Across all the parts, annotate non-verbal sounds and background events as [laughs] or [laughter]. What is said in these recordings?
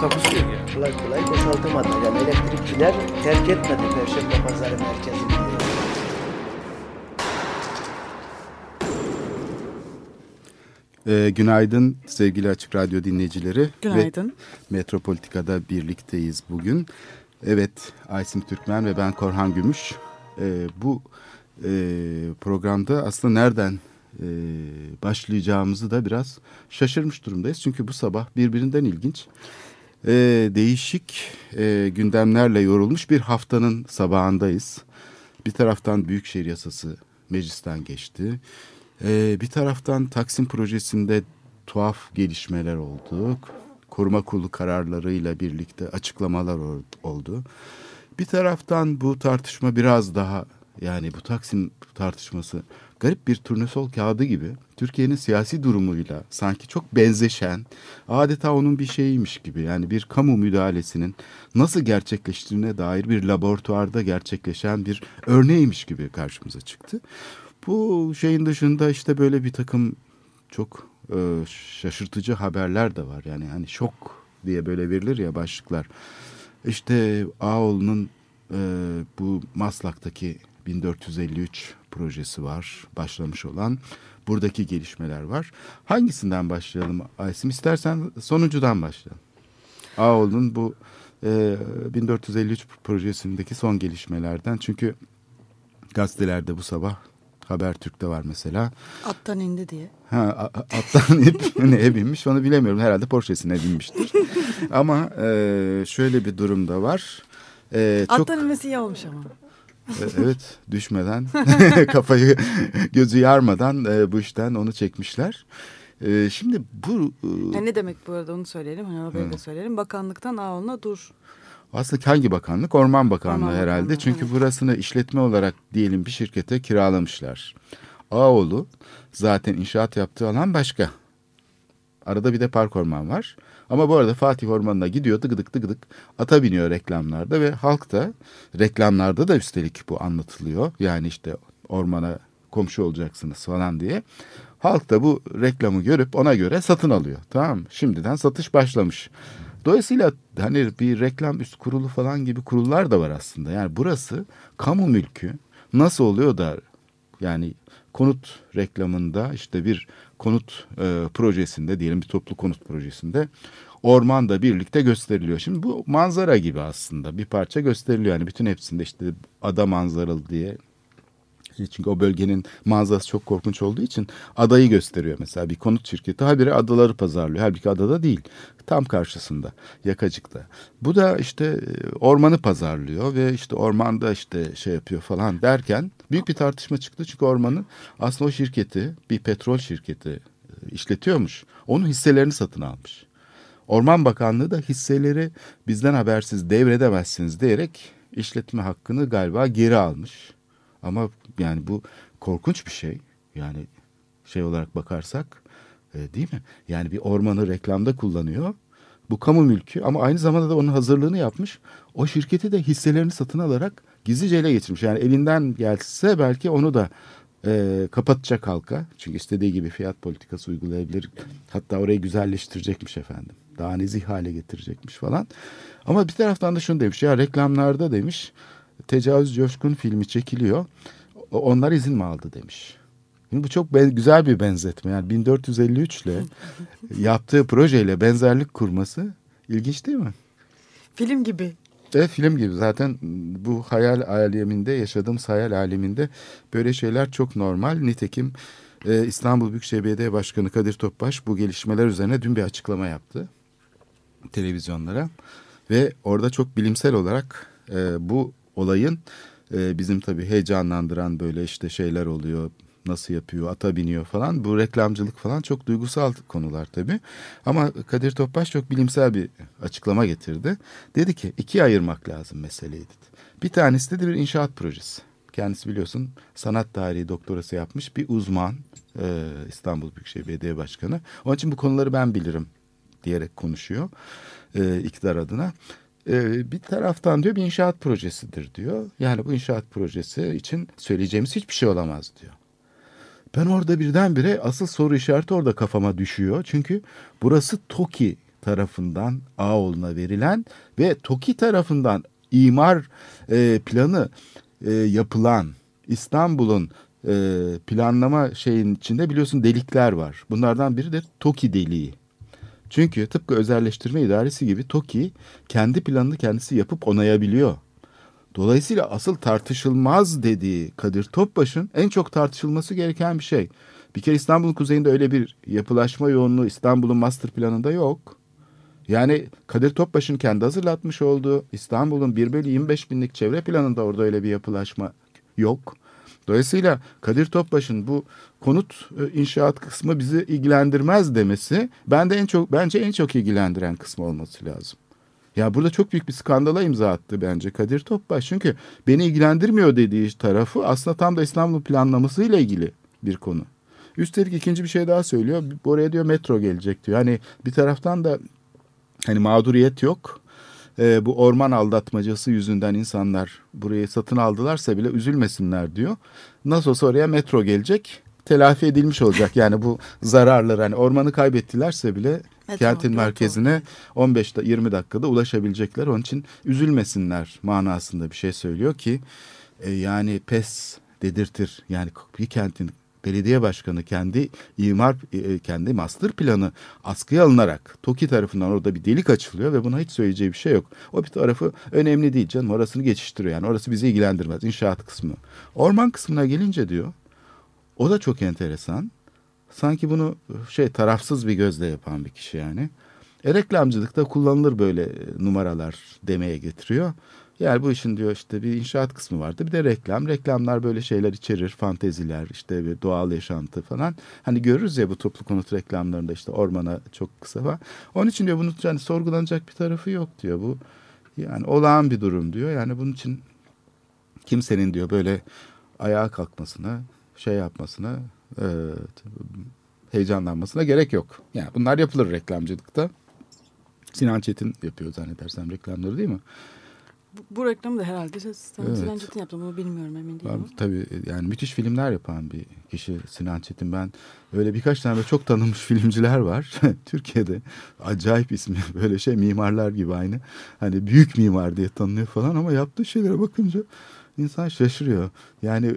Takusuyor ya. kolay kolay boşaltamadı. Yani elektrikçiler terk etmedi Perşembe Pazarı merkezini. Ee, günaydın sevgili Açık Radyo dinleyicileri. Günaydın. Ve Metropolitika'da birlikteyiz bugün. Evet, Aysim Türkmen ve ben Korhan Gümüş. Ee, bu e, programda aslında nereden e, başlayacağımızı da biraz şaşırmış durumdayız. Çünkü bu sabah birbirinden ilginç, e, değişik e, gündemlerle yorulmuş bir haftanın sabahındayız. Bir taraftan Büyükşehir Yasası meclisten geçti. Ee, bir taraftan Taksim projesinde tuhaf gelişmeler oldu. Koruma kurulu kararlarıyla birlikte açıklamalar oldu. Bir taraftan bu tartışma biraz daha yani bu Taksim tartışması garip bir turnusol kağıdı gibi Türkiye'nin siyasi durumuyla sanki çok benzeşen adeta onun bir şeyiymiş gibi yani bir kamu müdahalesinin nasıl gerçekleştiğine dair bir laboratuvarda gerçekleşen bir örneğiymiş gibi karşımıza çıktı. Bu şeyin dışında işte böyle bir takım çok e, şaşırtıcı haberler de var. Yani hani şok diye böyle verilir ya başlıklar. İşte Ağoğlu'nun e, bu Maslak'taki 1453 projesi var başlamış olan. Buradaki gelişmeler var. Hangisinden başlayalım Aysim? İstersen sonuncudan başlayalım. Ağoğlu'nun bu e, 1453 projesindeki son gelişmelerden. Çünkü gazetelerde bu sabah Habertürk'te var mesela. Attan indi diye. Ha, attan inip [laughs] neye binmiş onu bilemiyorum. Herhalde Porsche'sine binmiştir. [laughs] Ama e, şöyle bir durum da var. E, çok, Attan inmesi iyi olmuş ama. E, evet düşmeden [laughs] [laughs] kafayı gözü yarmadan e, bu işten onu çekmişler. E, şimdi bu e, Ya ne demek bu arada onu söyleyelim. Hani haberi de söyleyelim. Bakanlıktan Ağol'una dur. aslında hangi bakanlık? Orman Bakanlığı Orman herhalde. Bakanlığı, Çünkü evet. burasını işletme olarak diyelim bir şirkete kiralamışlar. Ağoğlu zaten inşaat yaptığı alan başka. Arada bir de park orman var. Ama bu arada Fatih Ormanı'na gidiyor tıgıdık tıgıdık ata biniyor reklamlarda ve halk da reklamlarda da üstelik bu anlatılıyor. Yani işte ormana komşu olacaksınız falan diye. Halk da bu reklamı görüp ona göre satın alıyor. Tamam? Şimdiden satış başlamış. Dolayısıyla hani bir reklam üst kurulu falan gibi kurullar da var aslında. Yani burası kamu mülkü. Nasıl oluyor da yani konut reklamında işte bir konut e, projesinde diyelim bir toplu konut projesinde orman da birlikte gösteriliyor. Şimdi bu manzara gibi aslında bir parça gösteriliyor. Yani bütün hepsinde işte ada manzaralı diye çünkü o bölgenin manzarası çok korkunç olduğu için adayı gösteriyor mesela bir konut şirketi. Habire adaları pazarlıyor. Halbuki adada değil. Tam karşısında yakacıkta. Bu da işte e, ormanı pazarlıyor ve işte ormanda işte şey yapıyor falan derken büyük bir tartışma çıktı. Çünkü ormanı aslında o şirketi bir petrol şirketi e, işletiyormuş. Onun hisselerini satın almış. Orman Bakanlığı da hisseleri bizden habersiz devredemezsiniz diyerek işletme hakkını galiba geri almış. Ama yani bu korkunç bir şey. Yani şey olarak bakarsak e, değil mi? Yani bir ormanı reklamda kullanıyor. Bu kamu mülkü ama aynı zamanda da onun hazırlığını yapmış. O şirketi de hisselerini satın alarak gizlice ele geçirmiş. Yani elinden gelse belki onu da e, kapatacak halka. Çünkü istediği gibi fiyat politikası uygulayabilir. Hatta orayı güzelleştirecekmiş efendim. Daha nezih hale getirecekmiş falan. Ama bir taraftan da şunu demiş. Ya reklamlarda demiş Tecavüz Coşkun filmi çekiliyor. Onlar izin mi aldı demiş. Şimdi bu çok ben- güzel bir benzetme. Yani 1453 ile [laughs] yaptığı projeyle benzerlik kurması ilginç değil mi? Film gibi. Evet film gibi zaten bu hayal aleminde yaşadığımız hayal aleminde böyle şeyler çok normal. Nitekim e, İstanbul Büyükşehir Belediye Başkanı Kadir Topbaş bu gelişmeler üzerine dün bir açıklama yaptı televizyonlara ve orada çok bilimsel olarak e, bu olayın e, bizim tabii heyecanlandıran böyle işte şeyler oluyor nasıl yapıyor, ata biniyor falan. Bu reklamcılık falan çok duygusal konular tabii. Ama Kadir Topbaş çok bilimsel bir açıklama getirdi. Dedi ki ikiye ayırmak lazım meseleyi dedi. Bir tanesi de bir inşaat projesi. Kendisi biliyorsun sanat tarihi doktorası yapmış bir uzman. Ee, İstanbul Büyükşehir Belediye Başkanı. Onun için bu konuları ben bilirim diyerek konuşuyor e, iktidar adına. E, bir taraftan diyor bir inşaat projesidir diyor. Yani bu inşaat projesi için söyleyeceğimiz hiçbir şey olamaz diyor. Ben orada birdenbire asıl soru işareti orada kafama düşüyor. Çünkü burası TOKİ tarafından Ağoğlu'na verilen ve TOKİ tarafından imar e, planı e, yapılan İstanbul'un e, planlama şeyin içinde biliyorsun delikler var. Bunlardan biri de TOKİ deliği. Çünkü tıpkı özelleştirme idaresi gibi TOKİ kendi planını kendisi yapıp onayabiliyor. Dolayısıyla asıl tartışılmaz dediği Kadir Topbaş'ın en çok tartışılması gereken bir şey. Bir kere İstanbul'un kuzeyinde öyle bir yapılaşma yoğunluğu İstanbul'un master planında yok. Yani Kadir Topbaş'ın kendi hazırlatmış olduğu İstanbul'un 1 bölü 25 binlik çevre planında orada öyle bir yapılaşma yok. Dolayısıyla Kadir Topbaş'ın bu konut e, inşaat kısmı bizi ilgilendirmez demesi ben de en çok bence en çok ilgilendiren kısmı olması lazım. Ya burada çok büyük bir skandala imza attı bence Kadir Topbaş. Çünkü beni ilgilendirmiyor dediği tarafı aslında tam da İstanbul planlamasıyla ilgili bir konu. Üstelik ikinci bir şey daha söylüyor. Oraya diyor metro gelecek diyor. Hani bir taraftan da hani mağduriyet yok e, bu orman aldatmacası yüzünden insanlar burayı satın aldılarsa bile üzülmesinler diyor. Nasıl olsa oraya metro gelecek telafi edilmiş olacak. Yani bu [laughs] zararlar hani ormanı kaybettilerse bile metro, kentin merkezine 15-20 dakikada ulaşabilecekler. Onun için üzülmesinler manasında bir şey söylüyor ki e, yani pes dedirtir. Yani bir kentin belediye başkanı kendi imar e, kendi master planı askıya alınarak TOKİ tarafından orada bir delik açılıyor ve buna hiç söyleyeceği bir şey yok. O bir tarafı önemli değil canım orasını geçiştiriyor yani orası bizi ilgilendirmez inşaat kısmı. Orman kısmına gelince diyor o da çok enteresan. Sanki bunu şey tarafsız bir gözle yapan bir kişi yani. E, reklamcılıkta kullanılır böyle numaralar demeye getiriyor. Yani bu işin diyor işte bir inşaat kısmı vardı bir de reklam. Reklamlar böyle şeyler içerir, fanteziler, işte bir doğal yaşantı falan. Hani görürüz ya bu toplu konut reklamlarında işte ormana çok kısa var. Onun için diyor bunun yani sorgulanacak bir tarafı yok diyor bu. Yani olağan bir durum diyor. Yani bunun için kimsenin diyor böyle ayağa kalkmasına, şey yapmasına, e, heyecanlanmasına gerek yok. Yani bunlar yapılır reklamcılıkta. Sinan Çetin yapıyor zannedersem reklamları değil mi? Bu, bu reklamı da herhalde Sinan evet. Çetin yaptı. Bunu bilmiyorum emin değilim. Ben, tabii yani müthiş filmler yapan bir kişi Sinan Çetin. Ben öyle birkaç tane çok tanınmış [laughs] filmciler var. [laughs] Türkiye'de acayip ismi [laughs] böyle şey mimarlar gibi aynı. Hani büyük mimar diye tanınıyor falan ama yaptığı şeylere bakınca insan şaşırıyor. Yani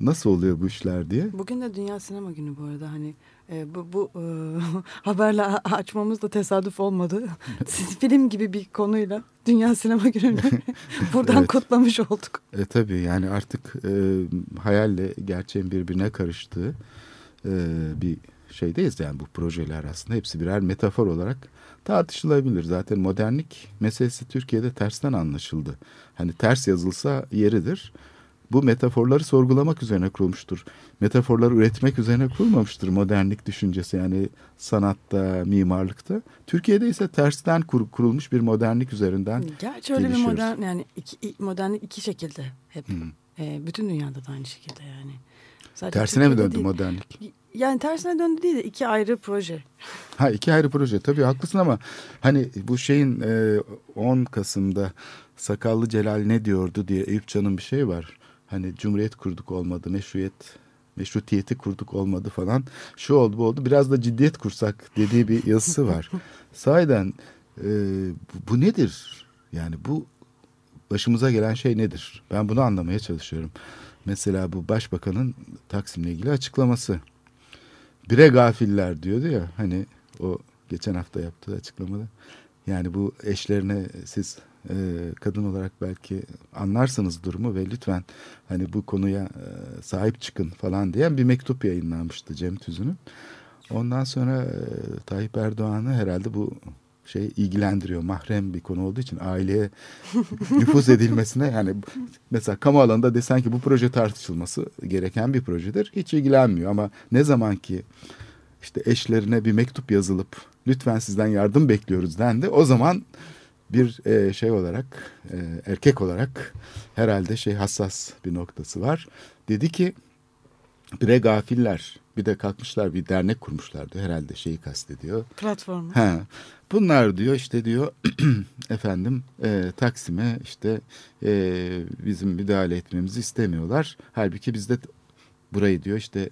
nasıl oluyor bu işler diye. Bugün de Dünya Sinema Günü bu arada. Hani e, bu, bu e, [laughs] haberle açmamız da tesadüf olmadı. Siz film gibi bir konuyla Dünya Sinema Günü'nü [laughs] buradan evet. kutlamış olduk. E, tabii yani artık e, hayalle gerçeğin birbirine karıştığı e, bir şeydeyiz. Yani bu projeler aslında hepsi birer metafor olarak tartışılabilir. Zaten modernlik meselesi Türkiye'de tersten anlaşıldı. Hani ters yazılsa yeridir bu metaforları sorgulamak üzerine kurulmuştur. Metaforları üretmek üzerine kurulmamıştır modernlik düşüncesi yani sanatta, mimarlıkta. Türkiye'de ise tersten kur, kurulmuş bir modernlik üzerinden Gerçi öyle bir modern yani iki, modernlik iki şekilde hep. Hmm. E, bütün dünyada da aynı şekilde yani. Sadece Tersine Türkiye'de mi döndü değil. modernlik? Yani tersine döndü değil de iki ayrı proje. [laughs] Ha iki ayrı proje tabii haklısın ama hani bu şeyin e, 10 Kasım'da Sakallı Celal ne diyordu diye Eyüp Can'ın bir şey var hani cumhuriyet kurduk olmadı, meşruiyet meşrutiyeti kurduk olmadı falan. Şu oldu bu oldu. Biraz da ciddiyet kursak dediği bir yazısı var. [laughs] Sahiden e, bu, nedir? Yani bu başımıza gelen şey nedir? Ben bunu anlamaya çalışıyorum. Mesela bu başbakanın Taksim'le ilgili açıklaması. Bire gafiller diyordu ya hani o geçen hafta yaptığı açıklamada. Yani bu eşlerine siz e, kadın olarak belki anlarsınız durumu ve lütfen hani bu konuya e, sahip çıkın falan diyen bir mektup yayınlanmıştı Cem Tüzün'ün. Ondan sonra e, Tayyip Erdoğan'ı herhalde bu şey ilgilendiriyor. Mahrem bir konu olduğu için aileye [laughs] nüfuz edilmesine yani mesela kamu alanında desen ki bu proje tartışılması gereken bir projedir. Hiç ilgilenmiyor ama ne zaman ki işte eşlerine bir mektup yazılıp lütfen sizden yardım bekliyoruz dendi. O zaman bir e, şey olarak e, erkek olarak herhalde şey hassas bir noktası var. Dedi ki bre gafiller bir de kalkmışlar bir dernek kurmuşlardı herhalde şeyi kastediyor. Platformu. Ha, bunlar diyor işte diyor [clears throat] efendim e, Taksim'e işte e, bizim müdahale etmemizi istemiyorlar. Halbuki biz de burayı diyor işte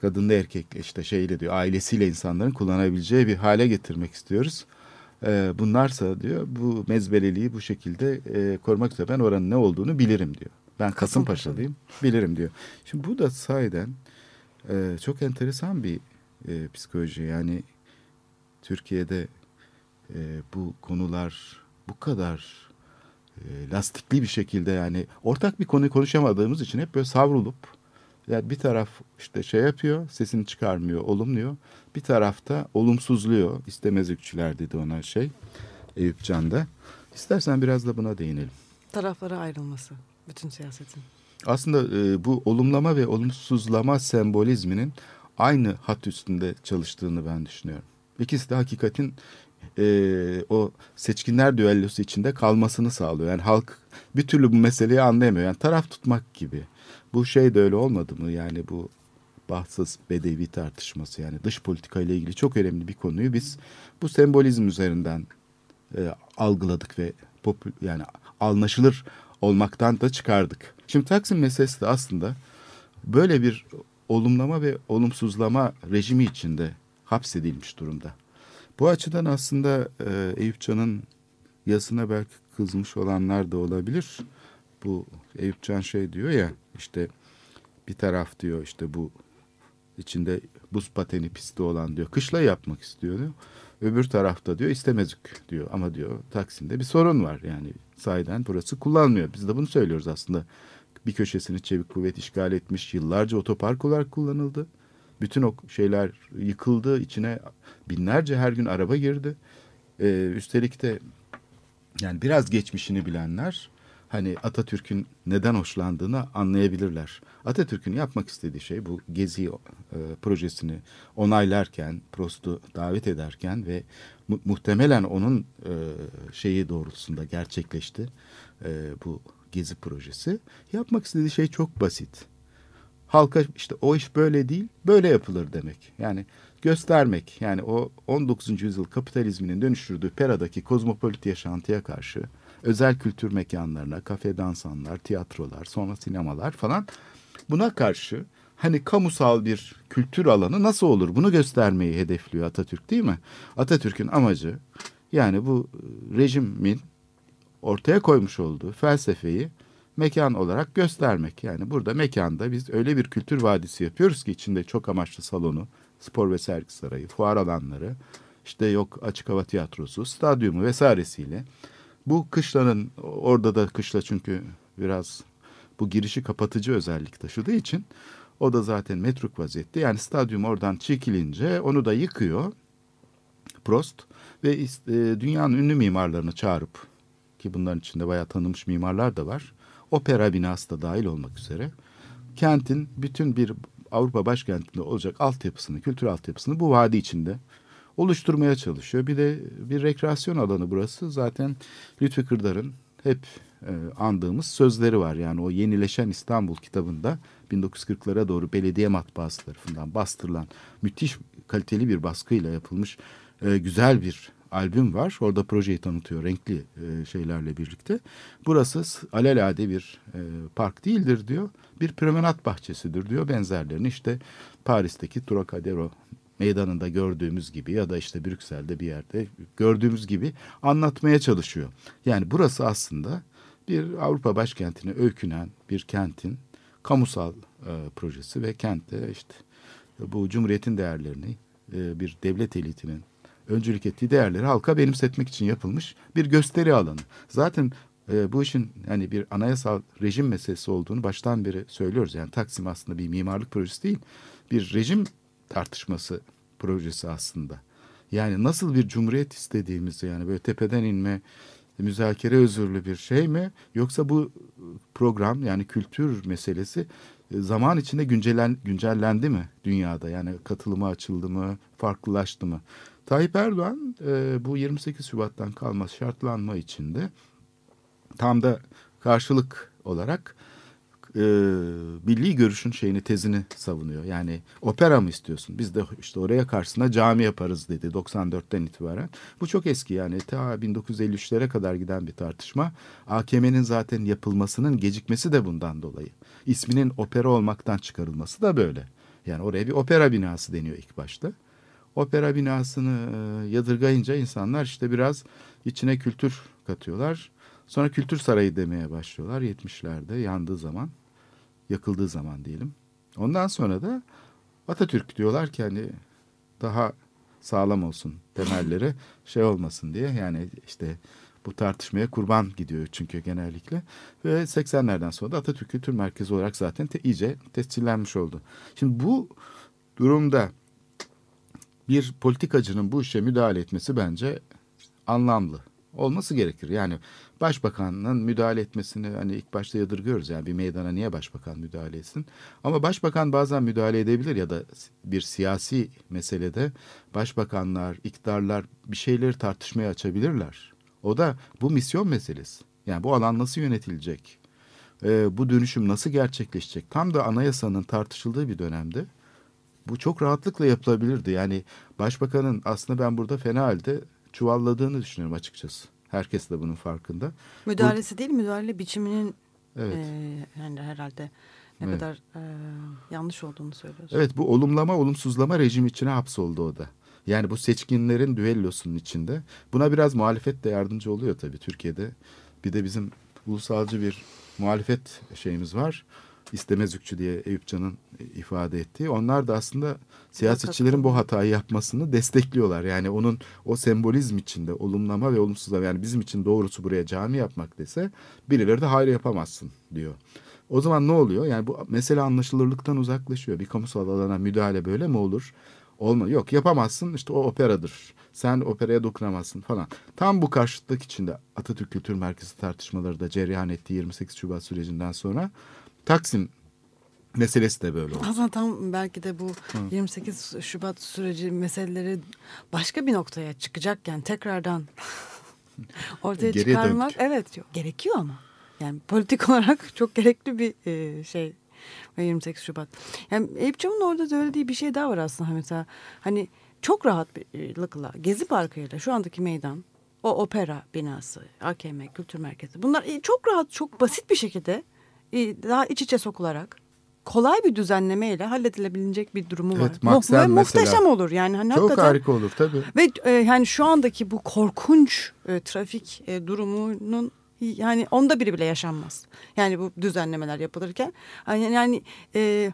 kadınla erkekle işte şeyle diyor ailesiyle insanların kullanabileceği bir hale getirmek istiyoruz. E, bunlarsa diyor bu mezbeleliği bu şekilde e, korumak üzere ben oranın ne olduğunu bilirim diyor. Ben Kasımpaşalıyım bilirim diyor. Şimdi bu da sahiden e, çok enteresan bir e, psikoloji yani Türkiye'de e, bu konular bu kadar e, lastikli bir şekilde yani ortak bir konuyu konuşamadığımız için hep böyle savrulup yani bir taraf işte şey yapıyor sesini çıkarmıyor olumluyor bir tarafta olumsuzluyor istemezlikçiler dedi ona şey Eyüp Can'da. İstersen biraz da buna değinelim. Taraflara ayrılması bütün siyasetin. Aslında e, bu olumlama ve olumsuzlama sembolizminin aynı hat üstünde çalıştığını ben düşünüyorum. İkisi de hakikatin e, o seçkinler düellosu içinde kalmasını sağlıyor. Yani halk bir türlü bu meseleyi anlayamıyor. Yani taraf tutmak gibi. Bu şey de öyle olmadı mı? Yani bu bahtsız bedevi tartışması yani dış politika ile ilgili çok önemli bir konuyu biz bu sembolizm üzerinden e, algıladık ve popü, yani anlaşılır olmaktan da çıkardık. Şimdi Taksim meselesi de aslında böyle bir olumlama ve olumsuzlama rejimi içinde hapsedilmiş durumda. Bu açıdan aslında e, Eyüp Can'ın yazısına belki kızmış olanlar da olabilir. Bu Eyüp Can şey diyor ya işte bir taraf diyor işte bu içinde buz pateni pisti olan diyor kışla yapmak istiyor diyor. Öbür tarafta diyor istemezük diyor ama diyor Taksim'de bir sorun var yani sahiden burası kullanmıyor. Biz de bunu söylüyoruz aslında. Bir köşesini çevik kuvvet işgal etmiş yıllarca otopark olarak kullanıldı. Bütün o şeyler yıkıldı içine binlerce her gün araba girdi. Ee, üstelik de yani biraz geçmişini bilenler hani Atatürk'ün neden hoşlandığını anlayabilirler. Atatürk'ün yapmak istediği şey bu Gezi e, projesini onaylarken, Prost'u davet ederken ve mu muhtemelen onun e, şeyi doğrultusunda gerçekleşti e, bu Gezi projesi. Yapmak istediği şey çok basit. Halka işte o iş böyle değil, böyle yapılır demek. Yani göstermek yani o 19. yüzyıl kapitalizminin dönüştürdüğü Pera'daki kozmopolit yaşantıya karşı özel kültür mekanlarına, kafe dansanlar, tiyatrolar, sonra sinemalar falan buna karşı hani kamusal bir kültür alanı nasıl olur bunu göstermeyi hedefliyor Atatürk değil mi? Atatürk'ün amacı yani bu rejimin ortaya koymuş olduğu felsefeyi mekan olarak göstermek. Yani burada mekanda biz öyle bir kültür vadisi yapıyoruz ki içinde çok amaçlı salonu, spor ve sergi sarayı, fuar alanları, işte yok açık hava tiyatrosu, stadyumu vesairesiyle bu kışlanın orada da kışla çünkü biraz bu girişi kapatıcı özellik taşıdığı için o da zaten metruk vaziyette. Yani stadyum oradan çekilince onu da yıkıyor Prost ve e, dünyanın ünlü mimarlarını çağırıp ki bunların içinde bayağı tanınmış mimarlar da var. Opera binası da dahil olmak üzere kentin bütün bir Avrupa başkentinde olacak altyapısını, kültür altyapısını bu vadi içinde oluşturmaya çalışıyor. Bir de bir rekreasyon alanı burası. Zaten Lütfi Kırdar'ın hep e, andığımız sözleri var. Yani o yenileşen İstanbul kitabında 1940'lara doğru belediye matbaası tarafından bastırılan müthiş kaliteli bir baskıyla yapılmış e, güzel bir albüm var. Orada projeyi tanıtıyor renkli e, şeylerle birlikte. Burası alelade bir e, park değildir diyor. Bir promenat bahçesidir diyor. Benzerlerini işte Paris'teki Trocadero meydanında gördüğümüz gibi ya da işte Brüksel'de bir yerde gördüğümüz gibi anlatmaya çalışıyor. Yani burası aslında bir Avrupa başkentine öykünen bir kentin kamusal e, projesi ve kentte işte bu cumhuriyetin değerlerini e, bir devlet elitinin öncülük ettiği değerleri halka benimsetmek için yapılmış bir gösteri alanı. Zaten e, bu işin yani bir anayasal rejim meselesi olduğunu baştan beri söylüyoruz. Yani Taksim aslında bir mimarlık projesi değil, bir rejim tartışması projesi aslında. Yani nasıl bir cumhuriyet istediğimizi yani böyle tepeden inme müzakere özürlü bir şey mi yoksa bu program yani kültür meselesi e, zaman içinde güncellen, güncellendi mi dünyada yani katılıma açıldı mı farklılaştı mı? Tayyip Erdoğan e, bu 28 Şubat'tan kalma şartlanma içinde tam da karşılık olarak e, milli görüşün şeyini tezini savunuyor. Yani opera mı istiyorsun? Biz de işte oraya karşısında cami yaparız dedi 94'ten itibaren. Bu çok eski yani ta 1953'lere kadar giden bir tartışma. AKM'nin zaten yapılmasının gecikmesi de bundan dolayı. İsminin opera olmaktan çıkarılması da böyle. Yani oraya bir opera binası deniyor ilk başta. Opera binasını e, yadırgayınca insanlar işte biraz içine kültür katıyorlar. Sonra kültür sarayı demeye başlıyorlar 70'lerde yandığı zaman yakıldığı zaman diyelim. Ondan sonra da Atatürk diyorlar ki hani daha sağlam olsun temelleri şey olmasın diye yani işte bu tartışmaya kurban gidiyor çünkü genellikle ve 80'lerden sonra da Atatürk Kültür Merkezi olarak zaten te, iyice tescillenmiş oldu. Şimdi bu durumda bir politikacının bu işe müdahale etmesi bence anlamlı olması gerekir. Yani başbakanın müdahale etmesini hani ilk başta yadırgıyoruz yani bir meydana niye başbakan müdahale etsin. Ama başbakan bazen müdahale edebilir ya da bir siyasi meselede başbakanlar, iktidarlar bir şeyleri tartışmaya açabilirler. O da bu misyon meselesi. Yani bu alan nasıl yönetilecek? Ee, bu dönüşüm nasıl gerçekleşecek? Tam da anayasanın tartışıldığı bir dönemde bu çok rahatlıkla yapılabilirdi. Yani başbakanın aslında ben burada fena halde çuvalladığını düşünüyorum açıkçası. Herkes de bunun farkında. Müdahalesi Bu, değil müdahale biçiminin evet. e, yani herhalde ne evet. kadar e, yanlış olduğunu söylüyorsun. Evet bu olumlama olumsuzlama rejim içine hapsoldu o da. Yani bu seçkinlerin düellosunun içinde. Buna biraz muhalefet de yardımcı oluyor tabii Türkiye'de. Bir de bizim ulusalcı bir muhalefet şeyimiz var istemezükçü diye Eyüp Can'ın ifade ettiği. Onlar da aslında siyasetçilerin bu hatayı yapmasını destekliyorlar. Yani onun o sembolizm içinde olumlama ve olumsuzlama yani bizim için doğrusu buraya cami yapmak dese birileri de hayır yapamazsın diyor. O zaman ne oluyor? Yani bu mesele anlaşılırlıktan uzaklaşıyor. Bir kamusal alana müdahale böyle mi olur? Olma yok yapamazsın işte o operadır. Sen operaya dokunamazsın falan. Tam bu karşıtlık içinde Atatürk Kültür Merkezi tartışmaları da cereyan ettiği 28 Şubat sürecinden sonra Taksim meselesi de böyle oldu. Aslında tam belki de bu Hı. 28 Şubat süreci meseleleri başka bir noktaya çıkacakken tekrardan [laughs] ortaya Geriye çıkarmak döndük. evet gerekiyor ama. Yani politik [laughs] olarak çok gerekli bir e, şey 28 Şubat. Yani Eyüp Cam'ın orada söylediği bir şey daha var aslında mesela. Hani çok rahatlıkla Gezi Parkı'yla şu andaki meydan o opera binası, AKM, kültür merkezi bunlar e, çok rahat, çok basit bir şekilde e, daha iç içe sokularak kolay bir düzenlemeyle halledilebilecek bir durumu evet, var. Mu ve muhteşem olur yani. Hani Çok harika olur tabii. Ve e, yani şu andaki bu korkunç e, trafik e, durumunun yani onda biri bile yaşanmaz. Yani bu düzenlemeler yapılırken yani, yani e,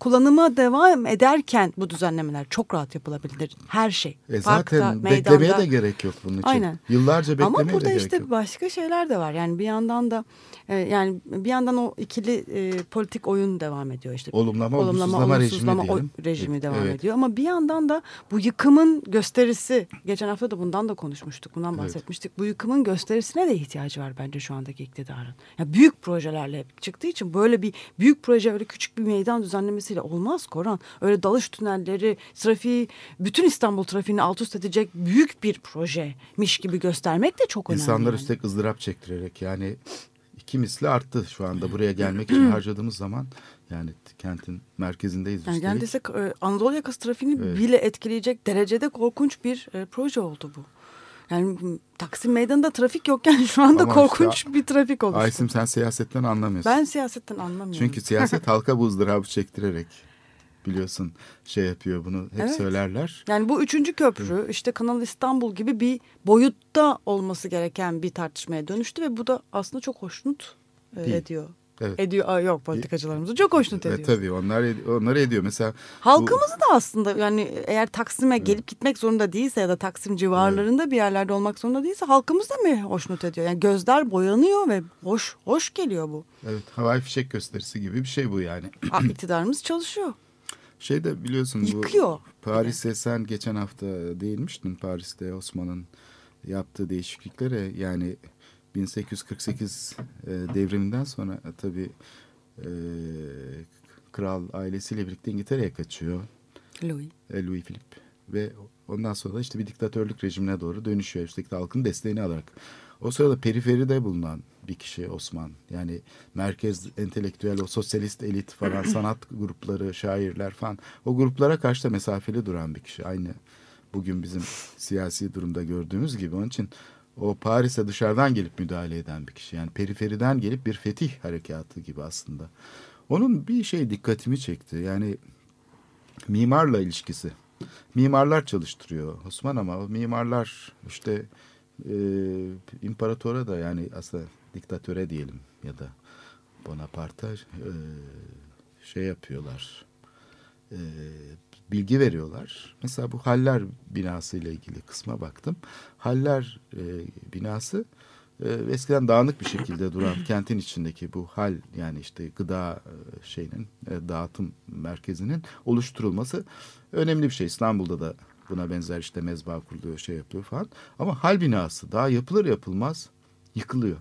kullanıma devam ederken bu düzenlemeler çok rahat yapılabilir. Her şey. E zaten Parkta, beklemeye meydanda. de gerek yok bunun için. Aynen. Yıllarca beklemeye Ama burada de işte gerek yok. başka şeyler de var. Yani bir yandan da e, yani bir yandan o ikili e, politik oyun devam ediyor işte. Olumlama, olumsuzlama, olumsuzlama rejimi, o, rejimi devam evet. ediyor. Ama bir yandan da bu yıkımın gösterisi geçen hafta da bundan da konuşmuştuk. Bundan bahsetmiştik. Evet. Bu yıkımın gösterisine de ihtiyacı var bence şu andaki iktidarın. Ya büyük projelerle çıktığı için böyle bir büyük proje öyle küçük bir meydan düzenlemesiyle olmaz Koran. Öyle dalış tünelleri, trafiği, bütün İstanbul trafiğini alt üst edecek büyük bir projemiş gibi göstermek de çok önemli. İnsanlar yani. üstelik ızdırap çektirerek yani iki misli arttı şu anda buraya gelmek için harcadığımız zaman yani kentin merkezindeyiz yani. Neredeyse e, Anadolu yakası trafiğini evet. bile etkileyecek derecede korkunç bir e, proje oldu bu. Yani Taksim Meydanı'nda trafik yokken şu anda Ama korkunç işte, bir trafik oluştu. Aysim sen siyasetten anlamıyorsun. Ben siyasetten anlamıyorum. Çünkü siyaset [laughs] halka bu ızdırabı çektirerek biliyorsun şey yapıyor bunu hep evet. söylerler. Yani bu üçüncü köprü işte Kanal İstanbul gibi bir boyutta olması gereken bir tartışmaya dönüştü ve bu da aslında çok hoşnut e, ediyor. Evet. Ediyor. Aa, yok politikacılarımızı çok hoşnut ediyor. Evet, tabii onlar onları ediyor. Mesela halkımızı bu... da aslında yani eğer Taksim'e evet. gelip gitmek zorunda değilse ya da Taksim civarlarında evet. bir yerlerde olmak zorunda değilse halkımız da mı hoşnut ediyor? Yani gözler boyanıyor ve hoş hoş geliyor bu. Evet havai fişek gösterisi gibi bir şey bu yani. Aa, [clears throat] iktidarımız çalışıyor. Şeyde biliyorsun bu Yıkıyor. Paris'e sen geçen hafta değinmiştin Paris'te Osman'ın yaptığı değişikliklere yani 1848 e, devriminden sonra e, tabii e, kral ailesiyle birlikte İngiltere'ye kaçıyor. Louis. e, Louis Philippe ve ondan sonra da işte bir diktatörlük rejimine doğru dönüşüyor. Üstelik de halkın desteğini alarak. O sırada periferide bulunan bir kişi Osman. Yani merkez entelektüel, o sosyalist elit falan, [clears throat] sanat grupları, şairler falan. O gruplara karşı da mesafeli duran bir kişi. Aynı bugün bizim siyasi durumda gördüğümüz gibi. Onun için o Paris'e dışarıdan gelip müdahale eden bir kişi. Yani periferiden gelip bir fetih harekatı gibi aslında. Onun bir şey dikkatimi çekti. Yani mimarla ilişkisi. Mimarlar çalıştırıyor Osman ama mimarlar işte e, imparatora da yani aslında diktatöre diyelim ya da Bonaparte'a e, şey yapıyorlar. E, bilgi veriyorlar. Mesela bu Haller binası ile ilgili kısma baktım. Haller e, binası e, eskiden dağınık bir şekilde duran kentin içindeki bu hal yani işte gıda e, şeyinin e, dağıtım merkezinin oluşturulması önemli bir şey. İstanbul'da da buna benzer işte mezba kuruluyor şey yapıyor falan. Ama hal binası daha yapılır yapılmaz yıkılıyor.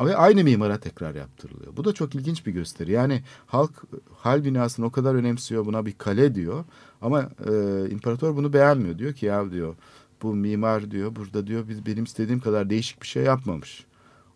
Ve aynı mimara tekrar yaptırılıyor. Bu da çok ilginç bir gösteri. Yani halk hal binasını o kadar önemsiyor buna bir kale diyor. Ama e, imparator bunu beğenmiyor. Diyor ki ya diyor bu mimar diyor burada diyor biz benim istediğim kadar değişik bir şey yapmamış.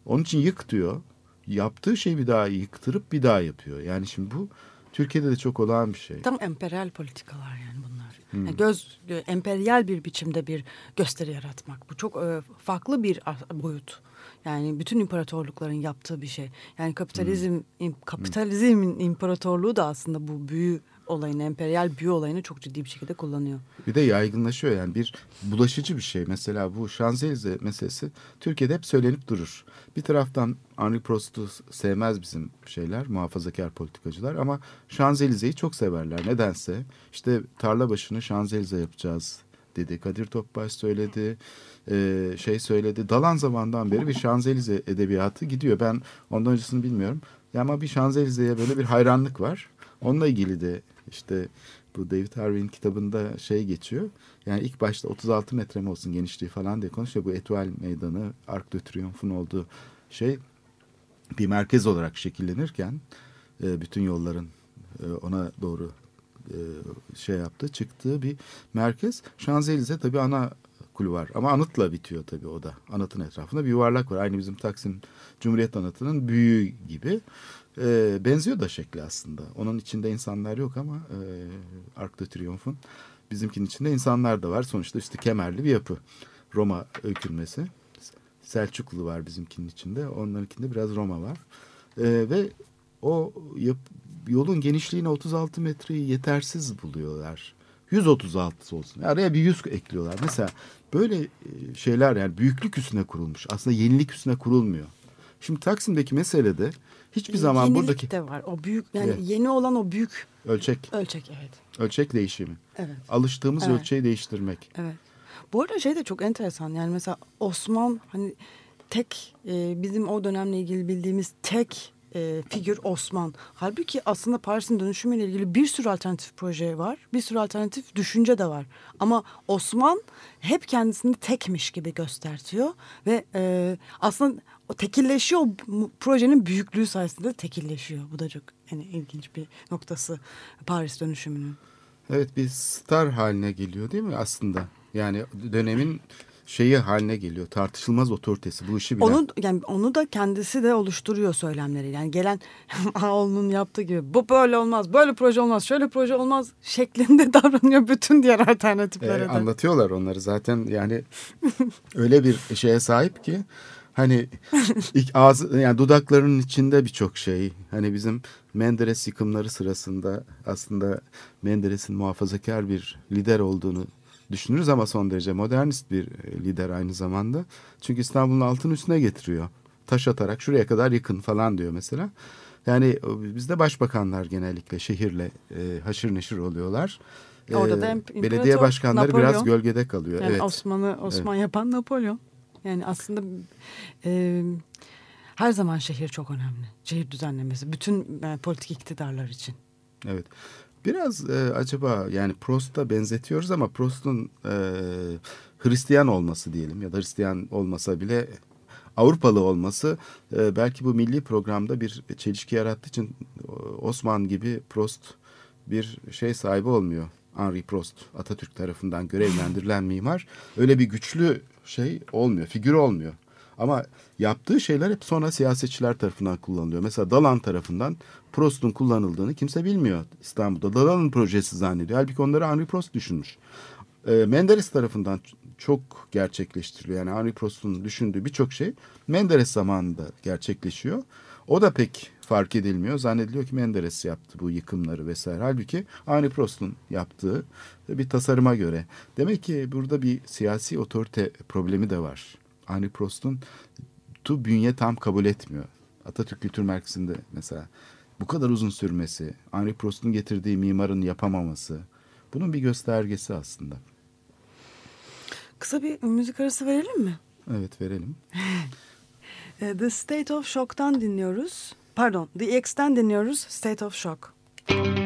Onun için yık diyor. Yaptığı şeyi bir daha yıktırıp bir daha yapıyor. Yani şimdi bu Türkiye'de de çok olağan bir şey. Tam emperyal politikalar yani bunlar. Yani göz e, emperyal bir biçimde bir gösteri yaratmak. Bu çok e, farklı bir boyut. Yani bütün imparatorlukların yaptığı bir şey. Yani kapitalizm im- kapitalizmin imparatorluğu da aslında bu büyü olayını, emperyal büyü olayını çok ciddi bir şekilde kullanıyor. Bir de yaygınlaşıyor yani bir bulaşıcı bir şey. Mesela bu Şanzelize meselesi Türkiye'de hep söylenip durur. Bir taraftan Henri Prost'u sevmez bizim şeyler, muhafazakar politikacılar ama Şanzelize'yi çok severler. Nedense işte tarla başını Şanzelize yapacağız dedi. Kadir Topbaş söyledi, e, şey söyledi. Dalan zamandan beri bir Şanzelize edebiyatı gidiyor. Ben ondan öncesini bilmiyorum. Ya ama bir Şanzelize'ye böyle bir hayranlık var. Onunla ilgili de işte bu David Harvey'in kitabında şey geçiyor. Yani ilk başta 36 metre mi olsun genişliği falan diye konuşuyor. Bu Etoile Meydanı, Arc de Triomphe'un olduğu şey bir merkez olarak şekillenirken e, bütün yolların e, ona doğru e, şey yaptığı, çıktığı bir merkez. Şanzelize tabii ana kulvar ama anıtla bitiyor tabii o da. Anıtın etrafında bir yuvarlak var. Aynı bizim Taksim Cumhuriyet Anıtı'nın büyüğü gibi. E, benziyor da şekli aslında. Onun içinde insanlar yok ama e, Arc de Triomphe'un bizimkinin içinde insanlar da var. Sonuçta işte kemerli bir yapı. Roma öykünmesi. Selçuklu var bizimkinin içinde. Onlarınkinde biraz Roma var. E, ve o yap, yolun genişliğine 36 metreyi yetersiz buluyorlar. 136 olsun. Araya bir 100 ekliyorlar. Mesela böyle e, şeyler yani büyüklük üstüne kurulmuş. Aslında yenilik üstüne kurulmuyor. Şimdi Taksim'deki meselede hiçbir zaman Yenilik buradaki de var. O büyük yani Evet. yeni olan o büyük ölçek ölçek evet. ölçek değişimi. Evet. Alıştığımız Evet. ölçeği değiştirmek. Evet. Bu arada şey de çok enteresan. Yani mesela Osman hani tek e, bizim o dönemle ilgili bildiğimiz tek e, figür Osman. Halbuki aslında Paris'in dönüşümüyle ilgili bir sürü alternatif proje var. Bir sürü alternatif düşünce de var. Ama Osman hep kendisini tekmiş gibi göstertiyor ve e, aslında o tekilleşiyor o projenin büyüklüğü sayesinde de tekilleşiyor. Bu da çok yani ilginç bir noktası Paris dönüşümünün. Evet bir star haline geliyor değil mi aslında? Yani dönemin şeyi haline geliyor. Tartışılmaz otoritesi bu işi bilen. Onu yani onu da kendisi de oluşturuyor söylemleri. Yani gelen [laughs] Ağoğlu'nun yaptığı gibi bu böyle olmaz, böyle proje olmaz, şöyle proje olmaz şeklinde [laughs] davranıyor bütün diğer Ee, alternatiflere de. anlatıyorlar onları zaten yani öyle bir şeye sahip ki hani [laughs] ilk ağzı yani dudaklarının içinde birçok şey hani bizim Menderes yıkımları sırasında aslında Menderes'in muhafazakar bir lider olduğunu düşünürüz ama son derece modernist bir e, lider aynı zamanda. Çünkü İstanbul'un altın üstüne getiriyor. Taş atarak şuraya kadar yıkın falan diyor mesela. Yani o- bizde başbakanlar genellikle şehirle e, haşır neşir oluyorlar. Orada da Ee, imp- belediye imparator, başkanları biraz Napolyon. gölgede kalıyor. Yani evet. Osman'ı Osman yapan Napolyon. Yani aslında e, her zaman şehir çok önemli. Şehir düzenlemesi bütün e, politik iktidarlar için. Evet. Biraz e, acaba yani Prost'a benzetiyoruz ama Prost'un e, Hristiyan olması diyelim ya da Hristiyan olmasa bile Avrupalı olması e, belki bu milli programda bir çelişki yarattığı için Osman gibi Prost bir şey sahibi olmuyor. Henri Prost Atatürk tarafından görevlendirilen mimar öyle bir güçlü şey olmuyor, figür olmuyor. Ama yaptığı şeyler hep sonra siyasetçiler tarafından kullanılıyor. Mesela Dalan tarafından Prost'un kullanıldığını kimse bilmiyor İstanbul'da. Dalan'ın projesi zannediyor. Halbuki onları Henri Prost düşünmüş. E, Menderes tarafından çok gerçekleştiriliyor. Yani Henri Prost'un düşündüğü birçok şey Menderes zamanında gerçekleşiyor. O da pek fark edilmiyor. Zannediliyor ki Menderes yaptı bu yıkımları vesaire. Halbuki Henri Prost'un yaptığı bir tasarıma göre. Demek ki burada bir siyasi otorite problemi de var. Henri Prost'un tu bünye tam kabul etmiyor. Atatürk Kültür Merkezi'nde mesela bu kadar uzun sürmesi, Henri Prost'un getirdiği mimarın yapamaması bunun bir göstergesi aslında. Kısa bir müzik arası verelim mi? Evet verelim. [laughs] The State of Shock'tan dinliyoruz. Pardon, The X'ten dinliyoruz. State of Shock. I'm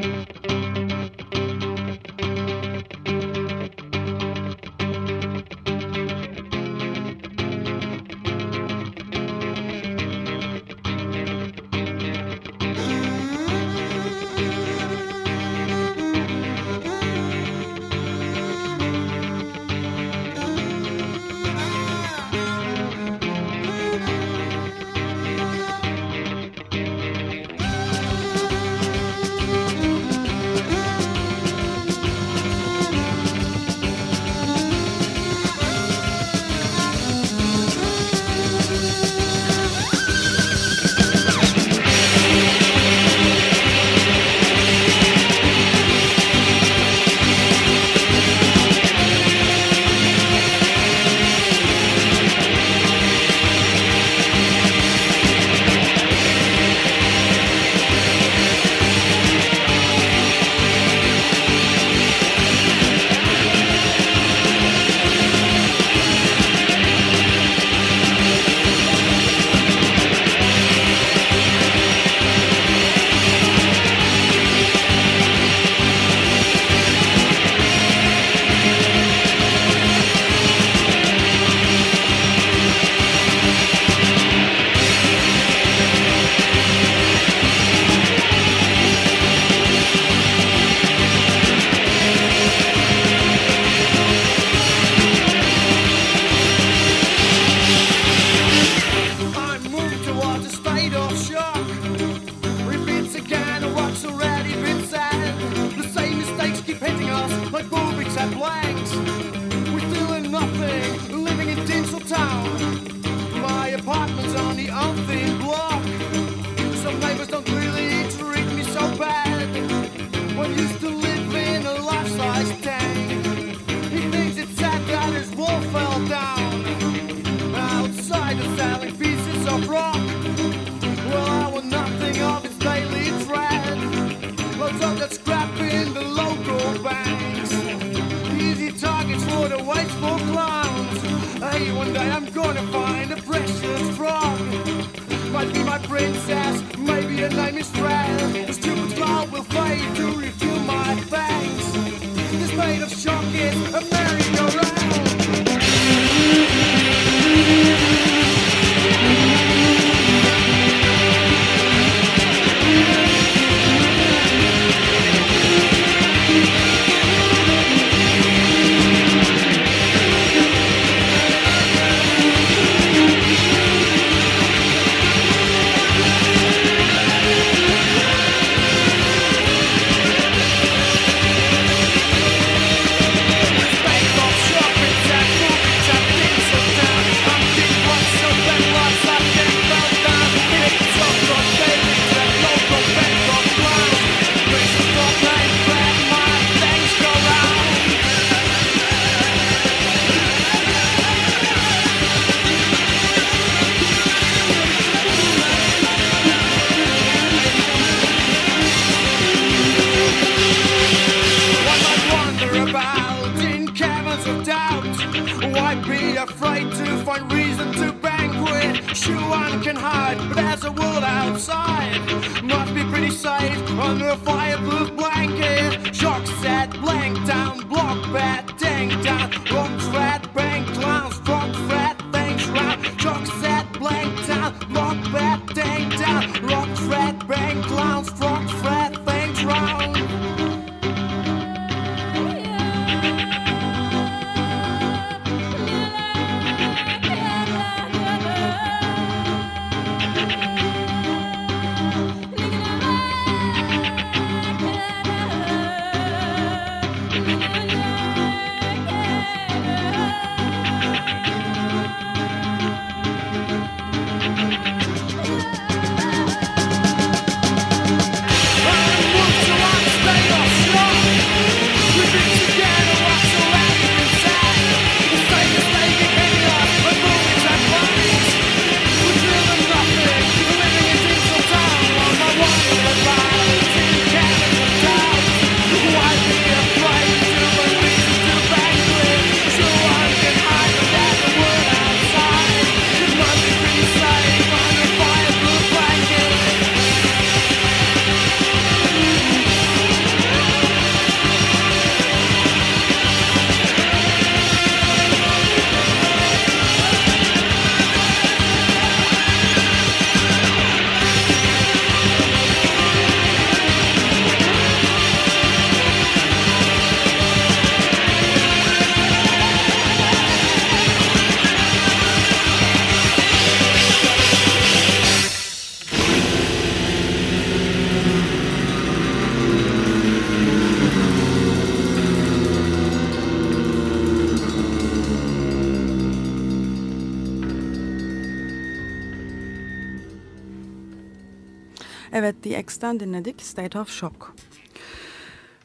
Evet, The X'ten dinledik. State of Shock.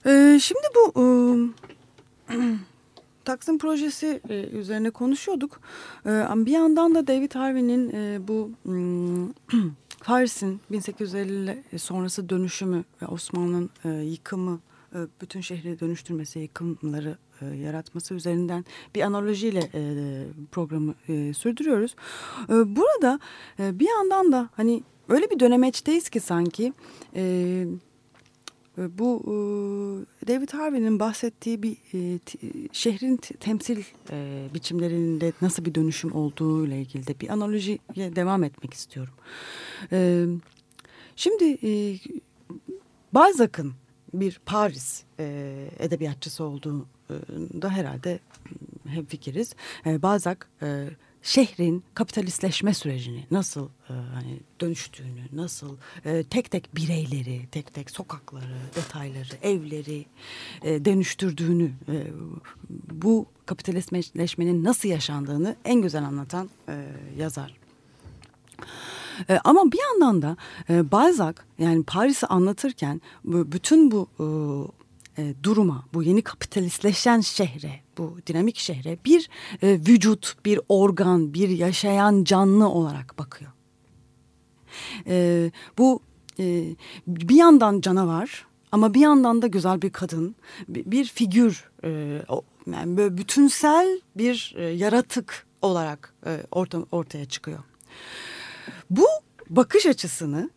Ee, şimdi bu e, [clears throat] Taksim projesi e, üzerine konuşuyorduk. E, bir yandan da David Harvey'nin e, bu [clears throat] Paris'in 1850 sonrası dönüşümü ve Osmanlı'nın e, yıkımı, e, bütün şehri dönüştürmesi, yıkımları e, yaratması üzerinden bir analojiyle e, programı e, sürdürüyoruz. E, burada e, bir yandan da hani öyle bir dönemeçteyiz ki sanki e, bu e, David Harvey'nin bahsettiği bir e, t- şehrin temsil e, biçimlerinde nasıl bir dönüşüm olduğu ile ilgili de bir analojiye devam etmek istiyorum. E, şimdi e, Balzac'ın bir Paris e, edebiyatçısı olduğunda herhalde hemfikiriz. E, Balzac e, şehrin kapitalistleşme sürecini nasıl e, hani dönüştüğünü, nasıl e, tek tek bireyleri, tek tek sokakları, detayları, evleri e, dönüştürdüğünü, e, bu kapitalistleşmenin nasıl yaşandığını en güzel anlatan e, yazar. E, ama bir yandan da e, Balzac yani Paris'i anlatırken bütün bu e, e, duruma, bu yeni kapitalistleşen şehre, bu dinamik şehre bir e, vücut, bir organ, bir yaşayan canlı olarak bakıyor. E, bu e, bir yandan canavar ama bir yandan da güzel bir kadın, bir, bir figür, e, yani böyle bütünsel bir e, yaratık olarak e, orta, ortaya çıkıyor. Bu bakış açısını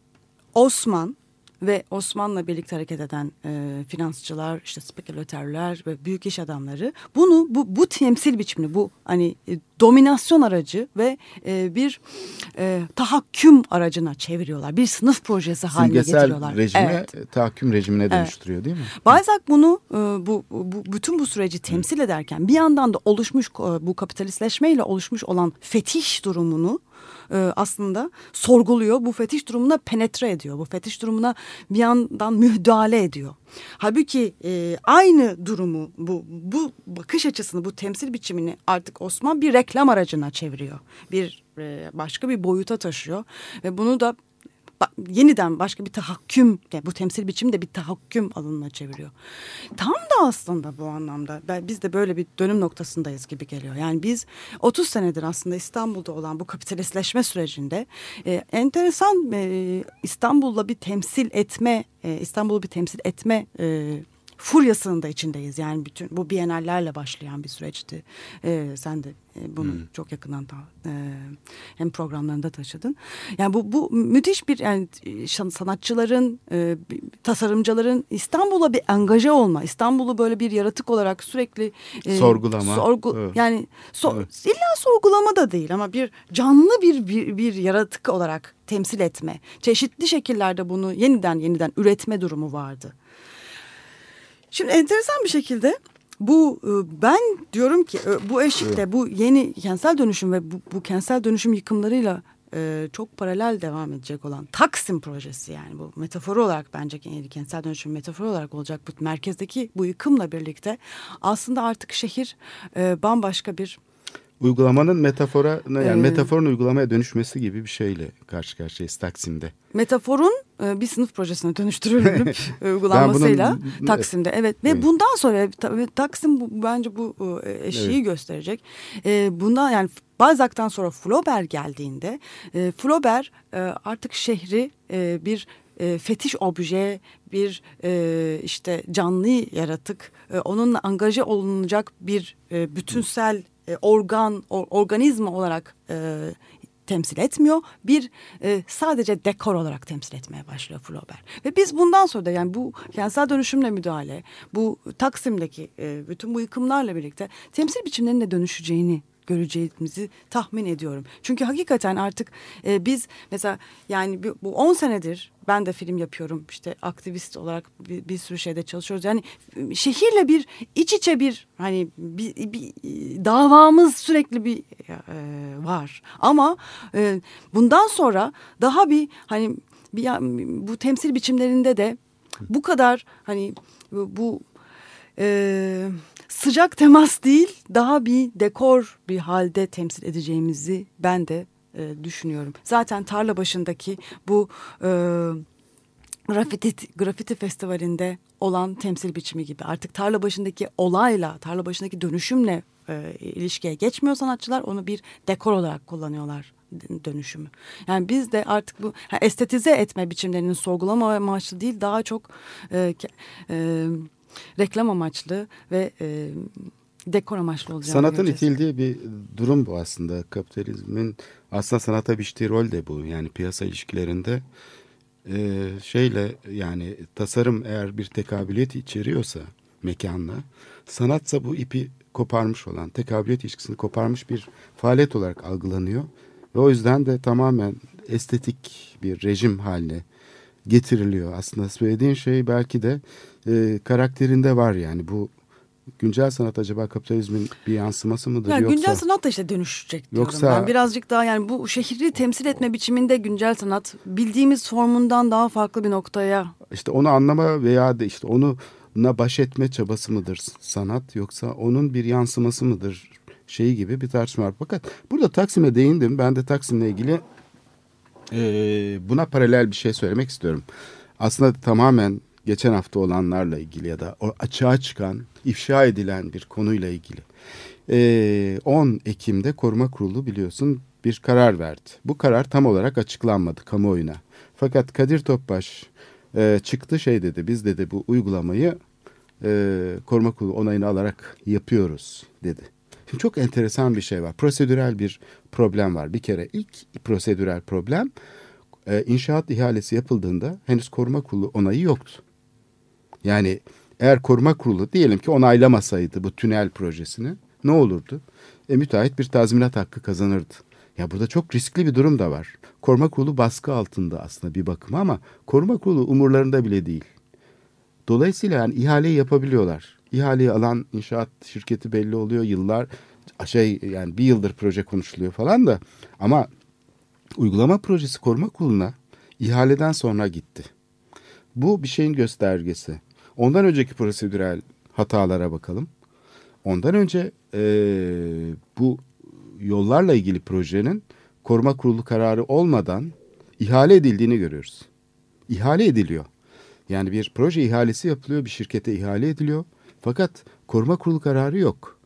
Osman ve Osman'la birlikte hareket eden e, finansçılar, işte spekülatörler ve büyük iş adamları bunu bu, bu temsil biçimini, bu hani e, dominasyon aracı ve e, bir e, tahakküm aracına çeviriyorlar. Bir sınıf projesi haline getiriyorlar. Simgesel rejime, Evet. e, tahakküm rejimine dönüştürüyor değil mi? Balzac bunu e, bu, bu bütün bu süreci temsil ederken bir yandan da oluşmuş e, bu kapitalistleşmeyle oluşmuş olan fetiş durumunu e, aslında sorguluyor. Bu fetiş durumuna penetre ediyor. Bu fetiş durumuna bir yandan müdahale ediyor. Halbuki e, aynı durumu bu bu bakış açısını bu temsil biçimini artık Osman bir reklam aracına çeviriyor. Bir e, başka bir boyuta taşıyor ve bunu da yeniden başka bir tahakküm yani bu temsil biçimi de bir tahakküm alanına çeviriyor. Tam da aslında bu anlamda biz de böyle bir dönüm noktasındayız gibi geliyor. Yani biz 30 senedir aslında İstanbul'da olan bu kapitalistleşme sürecinde e, enteresan e, İstanbul'la bir temsil etme e, İstanbul'u bir temsil etme e, furyasının da içindeyiz. Yani bütün bu bienallerle başlayan bir süreçti. E, sen de e, bunu çok yakından da, e, hem programlarında taşıdın. Yani bu bu müthiş bir yani şan- sanatçıların, e, tasarımcıların İstanbul'a bir angaje olma, İstanbul'u böyle bir yaratık olarak sürekli e, Sorgulama. sorgu Evet. yani so- Evet. illa sorgulama da değil ama bir canlı bir, bir bir yaratık olarak temsil etme, çeşitli şekillerde bunu yeniden yeniden üretme durumu vardı. Şimdi enteresan bir şekilde bu e, ben diyorum ki e, bu eşikte bu yeni kentsel dönüşüm ve bu, bu kentsel dönüşüm yıkımlarıyla e, çok paralel devam edecek olan Taksim projesi yani bu metaforu olarak bence yeni kentsel dönüşüm metaforu olarak olacak bu merkezdeki bu yıkımla birlikte aslında artık şehir e, bambaşka bir Uygulamanın metafora yani Ee, metaforun uygulamaya dönüşmesi gibi bir şeyle karşı karşıyayız Taksim'de. metaforun e, bir sınıf projesine dönüştürülüp [laughs] uygulanmasıyla bunun- Taksim'de evet ve Evet. bundan sonra tabii Taksim bu, bence bu e, eşiği gösterecek. E, bundan yani Balzac'tan sonra Flaubert geldiğinde e, Flaubert e, artık şehri e, bir e, fetiş obje, bir e, işte canlı yaratık, e, onunla angaje olunacak bir e, bütünsel e, organ, or- organizma olarak e, temsil etmiyor. Bir e, sadece dekor olarak temsil etmeye başlıyor Flaubert. Ve biz bundan sonra da yani bu kentsel dönüşümle müdahale, bu Taksim'deki e, bütün bu yıkımlarla birlikte temsil biçimlerinin de dönüşeceğini göreceğimizi tahmin ediyorum. Çünkü hakikaten artık e, biz mesela yani bu 10 senedir ben de film yapıyorum işte aktivist olarak bir, bir sürü şeyde çalışıyoruz. Yani e, şehirle bir iç içe bir hani bir, bir e, davamız sürekli bir e, var. Ama e, bundan sonra daha bir hani bir, bu temsil biçimlerinde de bu kadar hani bu, bu e, sıcak temas değil daha bir dekor bir halde temsil edeceğimizi ben de e, düşünüyorum. Zaten tarla başındaki bu e, grafiti, grafiti festivalinde olan temsil biçimi gibi artık tarla başındaki olayla tarla başındaki dönüşümle e, ilişkiye geçmiyor sanatçılar onu bir dekor olarak kullanıyorlar dönüşümü. Yani biz de artık bu estetize etme biçimlerinin sorgulama amaçlı değil daha çok e, e, reklam amaçlı ve e, dekor amaçlı olacağını Sanatın göreceğiz. itildiği bir durum bu aslında. Kapitalizmin aslında sanata biçtiği rol de bu. Yani piyasa ilişkilerinde e, şeyle yani tasarım eğer bir tekabiliyet içeriyorsa mekanla sanatsa bu ipi koparmış olan tekabiliyet ilişkisini koparmış bir faaliyet olarak algılanıyor. Ve o yüzden de tamamen estetik bir rejim haline getiriliyor. Aslında söylediğin şey belki de e, karakterinde var yani bu güncel sanat acaba kapitalizmin bir yansıması mıdır Ya yoksa güncel sanat da işte dönüşecek diyorum. Yoksa- ben birazcık daha yani bu şehri temsil etme biçiminde güncel sanat bildiğimiz formundan daha farklı bir noktaya işte onu anlama veya da işte onunla baş etme çabası mıdır sanat yoksa onun bir yansıması mıdır şeyi gibi bir tartışma var. Fakat burada Taksim'e değindim. Ben de Taksim'le ilgili e, buna paralel bir şey söylemek istiyorum. Aslında tamamen geçen hafta olanlarla ilgili ya da açığa çıkan, ifşa edilen bir konuyla ilgili. E, 10 Ekim'de Koruma Kurulu biliyorsun bir karar verdi. Bu karar tam olarak açıklanmadı kamuoyuna. Fakat Kadir Topbaş e, çıktı şey dedi biz dedi bu uygulamayı e, koruma kurulu onayını alarak yapıyoruz dedi. Şimdi çok enteresan bir şey var. Prosedürel bir problem var. Bir kere ilk prosedürel problem e, inşaat ihalesi yapıldığında henüz koruma kurulu onayı yoktu. Yani eğer koruma kurulu diyelim ki onaylamasaydı bu tünel projesini ne olurdu? E, müteahhit bir tazminat hakkı kazanırdı. Ya burada çok riskli bir durum da var. Koruma kurulu baskı altında aslında bir bakıma ama koruma kurulu umurlarında bile değil. Dolayısıyla yani ihaleyi yapabiliyorlar. İhaleyi alan inşaat şirketi belli oluyor yıllar şey yani bir yıldır proje konuşuluyor falan da ama uygulama projesi koruma kuruluna ihaleden sonra gitti. Bu bir şeyin göstergesi. Ondan önceki prosedürel hatalara bakalım. Ondan önce eee, bu yollarla ilgili projenin koruma kurulu kararı olmadan ihale edildiğini görüyoruz. İhale ediliyor. Yani bir proje ihalesi yapılıyor, bir şirkete ihale ediliyor. Fakat koruma kurulu kararı yok.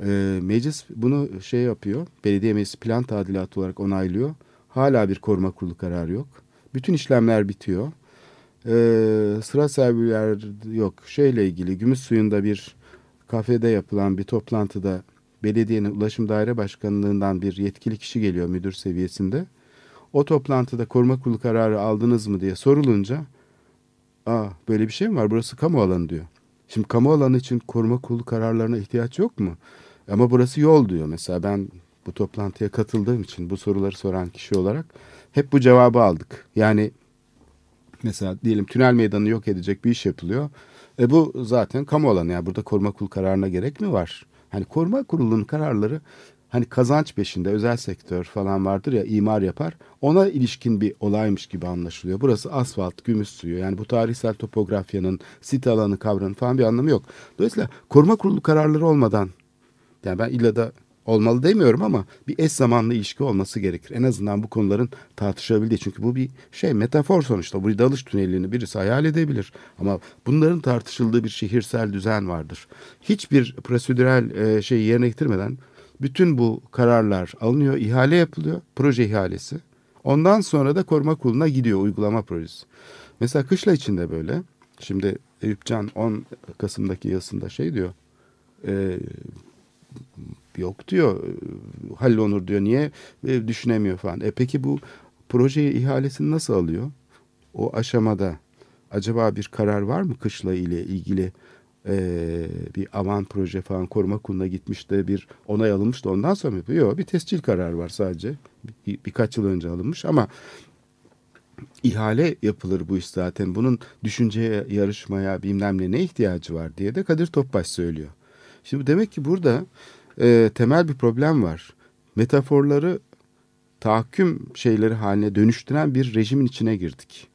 Ee, meclis bunu şey yapıyor, belediye meclisi plan tadilatı olarak onaylıyor. Hala bir koruma kurulu kararı yok. Bütün işlemler bitiyor. Ee, sıra serviler yok. Şeyle ilgili gümüş suyunda bir kafede yapılan bir toplantıda belediyenin ulaşım daire başkanlığından bir yetkili kişi geliyor müdür seviyesinde. O toplantıda koruma kurulu kararı aldınız mı diye sorulunca aa böyle bir şey mi var burası kamu alanı diyor. Şimdi kamu alanı için koruma kurulu kararlarına ihtiyaç yok mu? Ama burası yol diyor. Mesela ben bu toplantıya katıldığım için bu soruları soran kişi olarak hep bu cevabı aldık. Yani mesela diyelim tünel meydanı yok edecek bir iş yapılıyor. E bu zaten kamu alanı yani burada koruma kurulu kararına gerek mi var? Hani koruma kurulunun kararları hani kazanç peşinde özel sektör falan vardır ya imar yapar. Ona ilişkin bir olaymış gibi anlaşılıyor. Burası asfalt, gümüş suyu. Yani bu tarihsel topografyanın sit alanı kavramı falan bir anlamı yok. Dolayısıyla koruma kurulu kararları olmadan yani ben illa da olmalı demiyorum ama bir eş zamanlı ilişki olması gerekir. En azından bu konuların tartışabildiği. Çünkü bu bir şey metafor sonuçta. Bu dalış tünelini birisi hayal edebilir. Ama bunların tartışıldığı bir şehirsel düzen vardır. Hiçbir prosedürel e, şey yerine getirmeden bütün bu kararlar alınıyor, ihale yapılıyor, proje ihalesi. Ondan sonra da koruma kuruluna gidiyor uygulama projesi. Mesela kışla içinde böyle. Şimdi Eyüp Can 10 Kasım'daki yazısında şey diyor. E, yok diyor. Hallolur diyor. Niye e, düşünemiyor falan. E peki bu projeyi ihalesini nasıl alıyor? O aşamada acaba bir karar var mı kışla ile ilgili e, bir avan proje falan koruma kuruluna gitmiş de bir onay alınmış da ondan sonra mı? Yok bir tescil karar var sadece. Bir, birkaç yıl önce alınmış ama ihale yapılır bu iş zaten. Bunun düşünceye, yarışmaya bilmem ne ne ihtiyacı var diye de Kadir Topbaş söylüyor. Şimdi demek ki burada e, temel bir problem var. Metaforları tahakküm şeyleri haline dönüştüren bir rejimin içine girdik.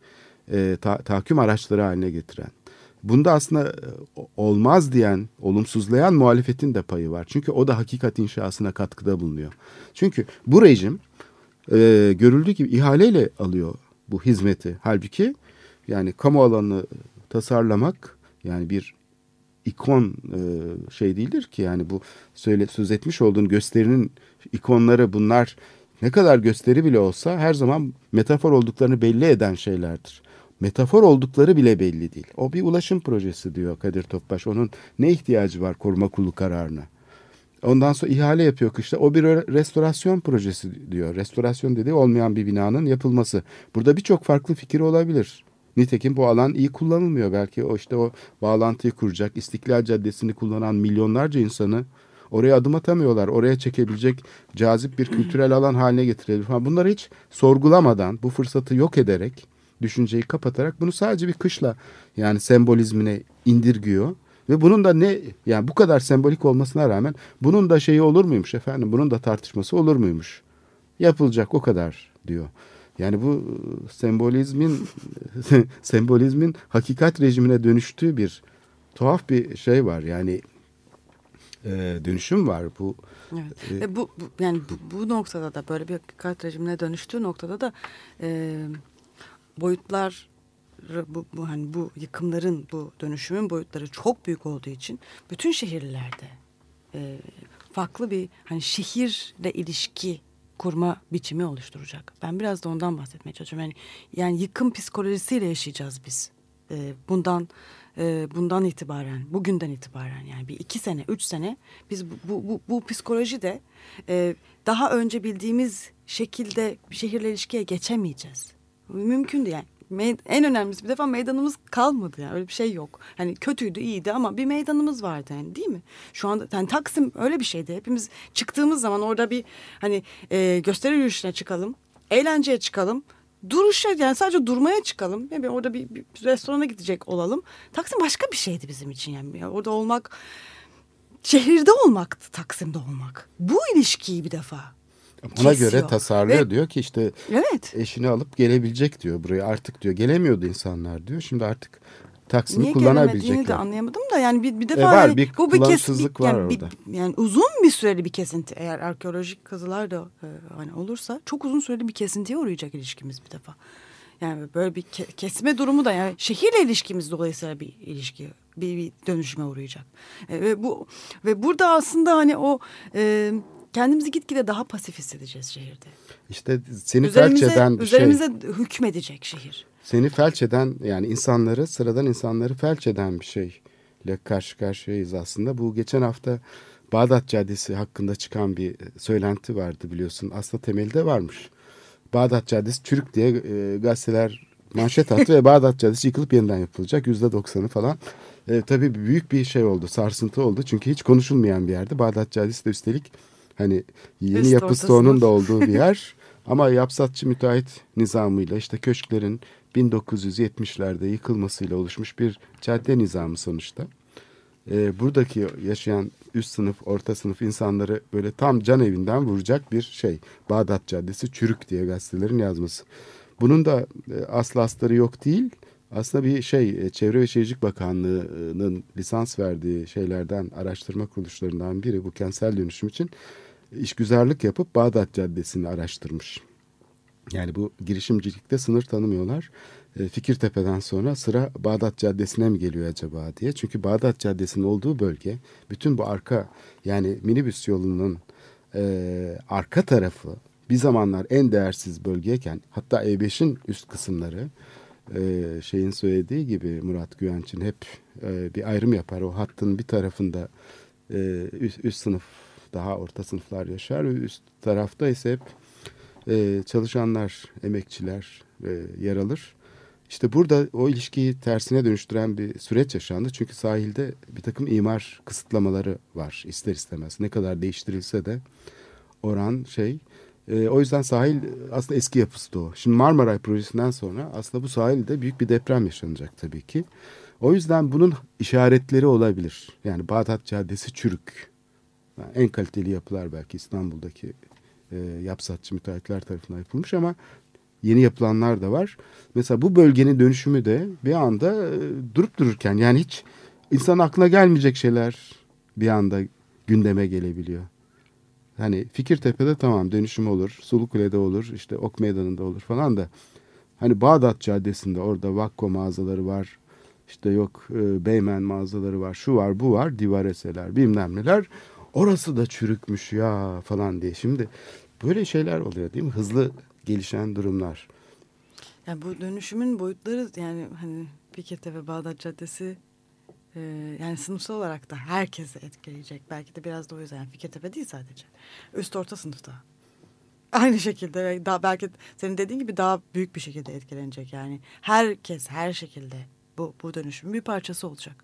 E, ta, tahakküm araçları haline getiren. Bunda aslında olmaz diyen, olumsuzlayan muhalefetin de payı var. Çünkü o da hakikat inşasına katkıda bulunuyor. Çünkü bu rejim e, görüldüğü gibi ihaleyle alıyor bu hizmeti. Halbuki yani kamu alanını tasarlamak yani bir ikon e, şey değildir ki yani bu söyle söz etmiş olduğun gösterinin ikonları bunlar ne kadar gösteri bile olsa her zaman metafor olduklarını belli eden şeylerdir. Metafor oldukları bile belli değil. O bir ulaşım projesi diyor Kadir Topbaş. Onun ne ihtiyacı var koruma kurulu kararına? Ondan sonra ihale yapıyor kışta. O bir restorasyon projesi diyor. Restorasyon dediği olmayan bir binanın yapılması. Burada birçok farklı fikir olabilir. Nitekim bu alan iyi kullanılmıyor. Belki o işte o bağlantıyı kuracak, İstiklal Caddesi'ni kullanan milyonlarca insanı oraya adım atamıyorlar. Oraya çekebilecek cazip bir kültürel alan haline getirebilir falan. Bunları hiç sorgulamadan, bu fırsatı yok ederek, düşünceyi kapatarak bunu sadece bir kışla yani sembolizmine indirgiyor. Ve bunun da ne yani bu kadar sembolik olmasına rağmen bunun da şeyi olur muymuş efendim? Bunun da tartışması olur muymuş? Yapılacak o kadar diyor. Yani bu sembolizmin [laughs] sembolizmin hakikat rejimine dönüştüğü bir tuhaf bir şey var. Yani e, dönüşüm var bu. Evet. E, bu, bu yani bu, bu noktada da böyle bir hakikat rejimine dönüştüğü noktada da e, boyutlar bu, bu hani bu yıkımların bu dönüşümün boyutları çok büyük olduğu için bütün şehirlerde e, farklı bir hani şehirle ilişki kurma biçimi oluşturacak. Ben biraz da ondan bahsetmeye çalışıyorum. Yani, yani yıkım psikolojisiyle yaşayacağız biz. E, bundan e, bundan itibaren, bugünden itibaren yani bir iki sene, üç sene biz bu, bu, bu, bu psikoloji de e, daha önce bildiğimiz şekilde şehirle ilişkiye geçemeyeceğiz. Mümkün değil yani en önemlisi bir defa meydanımız kalmadı yani öyle bir şey yok. Hani kötüydü iyiydi ama bir meydanımız vardı yani değil mi? Şu anda yani Taksim öyle bir şeydi. Hepimiz çıktığımız zaman orada bir hani e, gösteri yürüyüşüne çıkalım. Eğlenceye çıkalım. Duruşa yani sadece durmaya çıkalım. Yani orada bir, bir restorana gidecek olalım. Taksim başka bir şeydi bizim için yani. yani orada olmak şehirde olmaktı Taksim'de olmak. Bu ilişkiyi bir defa ona kesiyor. göre tasarlıyor Ve, diyor ki işte evet. eşini alıp gelebilecek diyor buraya artık diyor gelemiyordu insanlar diyor şimdi artık Taksim'i Niye kullanabilecekler. de anlayamadım da yani bir, bir defa e var, yani, bir bu bir kesinlik var yani, orada. Bir, yani uzun bir süreli bir kesinti eğer arkeolojik kazılar da e, hani olursa çok uzun süreli bir kesintiye uğrayacak ilişkimiz bir defa. Yani böyle bir ke kesme durumu da yani şehirle ilişkimiz dolayısıyla bir ilişki bir, bir dönüşüme uğrayacak. E, ve bu ve burada aslında hani o e, kendimizi gitgide daha pasif hissedeceğiz şehirde. İşte seni üzerimize, felç eden üzerimize şey. hükmedecek şehir. Seni felç eden yani insanları sıradan insanları felç eden bir şeyle karşı karşıyayız aslında. Bu geçen hafta Bağdat Caddesi hakkında çıkan bir söylenti vardı biliyorsun. Aslında temelde varmış. Bağdat Caddesi çürük diye e, gazeteler manşet attı ve [laughs] Bağdat Caddesi yıkılıp yeniden yapılacak. Yüzde doksanı falan. E, tabii büyük bir şey oldu, sarsıntı oldu. Çünkü hiç konuşulmayan bir yerde. Bağdat Caddesi de üstelik hani yeni Üst yapı stoğunun da olduğu bir yer. [laughs] Ama yapsatçı müteahhit nizamıyla işte köşklerin 1970'lerde yıkılmasıyla oluşmuş bir cadde nizamı sonuçta. Ee, buradaki yaşayan üst sınıf, orta sınıf insanları böyle tam can evinden vuracak bir şey. Bağdat Caddesi çürük diye gazetelerin yazması. Bunun da e, aslı astarı yok değil. Aslında bir şey e, Çevre ve Şehircilik Bakanlığı'nın lisans verdiği şeylerden araştırma kuruluşlarından biri bu kentsel dönüşüm için işgüzarlık yapıp Bağdat Caddesi'ni araştırmış. Yani bu girişimcilikte sınır tanımıyorlar. E, Fikirtepe'den sonra sıra Bağdat Caddesi'ne mi geliyor acaba diye. Çünkü Bağdat Caddesi'nin olduğu bölge bütün bu arka yani minibüs yolunun e, arka tarafı bir zamanlar en değersiz bölgeyken hatta E5'in üst kısımları e, şeyin söylediği gibi Murat Güvenç'in hep e, bir ayrım yapar. O hattın bir tarafında e, üst, üst sınıf daha orta sınıflar yaşar. Üst tarafta ise hep e, çalışanlar, emekçiler e, yer alır. İşte burada o ilişkiyi tersine dönüştüren bir süreç yaşandı. Çünkü sahilde bir takım imar kısıtlamaları var ister istemez. Ne kadar değiştirilse de oran şey. E, o yüzden sahil aslında eski yapısı da o. Şimdi Marmaray projesinden sonra aslında bu sahilde büyük bir deprem yaşanacak tabii ki. O yüzden bunun işaretleri olabilir. Yani Bağdat Caddesi çürük. En kaliteli yapılar belki İstanbul'daki e, yapsatçı müteahhitler tarafından yapılmış ama yeni yapılanlar da var. Mesela bu bölgenin dönüşümü de bir anda e, durup dururken yani hiç insan aklına gelmeyecek şeyler bir anda gündeme gelebiliyor. Hani Fikirtepe'de tamam dönüşüm olur, Sulukule'de olur, işte Ok Meydanı'nda olur falan da hani Bağdat Caddesi'nde orada Vakko mağazaları var. İşte yok e, Beymen mağazaları var, şu var, bu var, divareseler, bilmem neler. Orası da çürükmüş ya falan diye. Şimdi böyle şeyler oluyor değil mi? Hızlı gelişen durumlar. Yani bu dönüşümün boyutları yani hani Fikirtepe Bağdat Caddesi e, yani sınıfsal olarak da herkese etkileyecek. Belki de biraz da o yüzden yani Fikirtepe değil sadece. Üst orta sınıfta. Aynı şekilde ve daha belki senin dediğin gibi daha büyük bir şekilde etkilenecek. Yani herkes her şekilde bu, bu dönüşümün bir parçası olacak.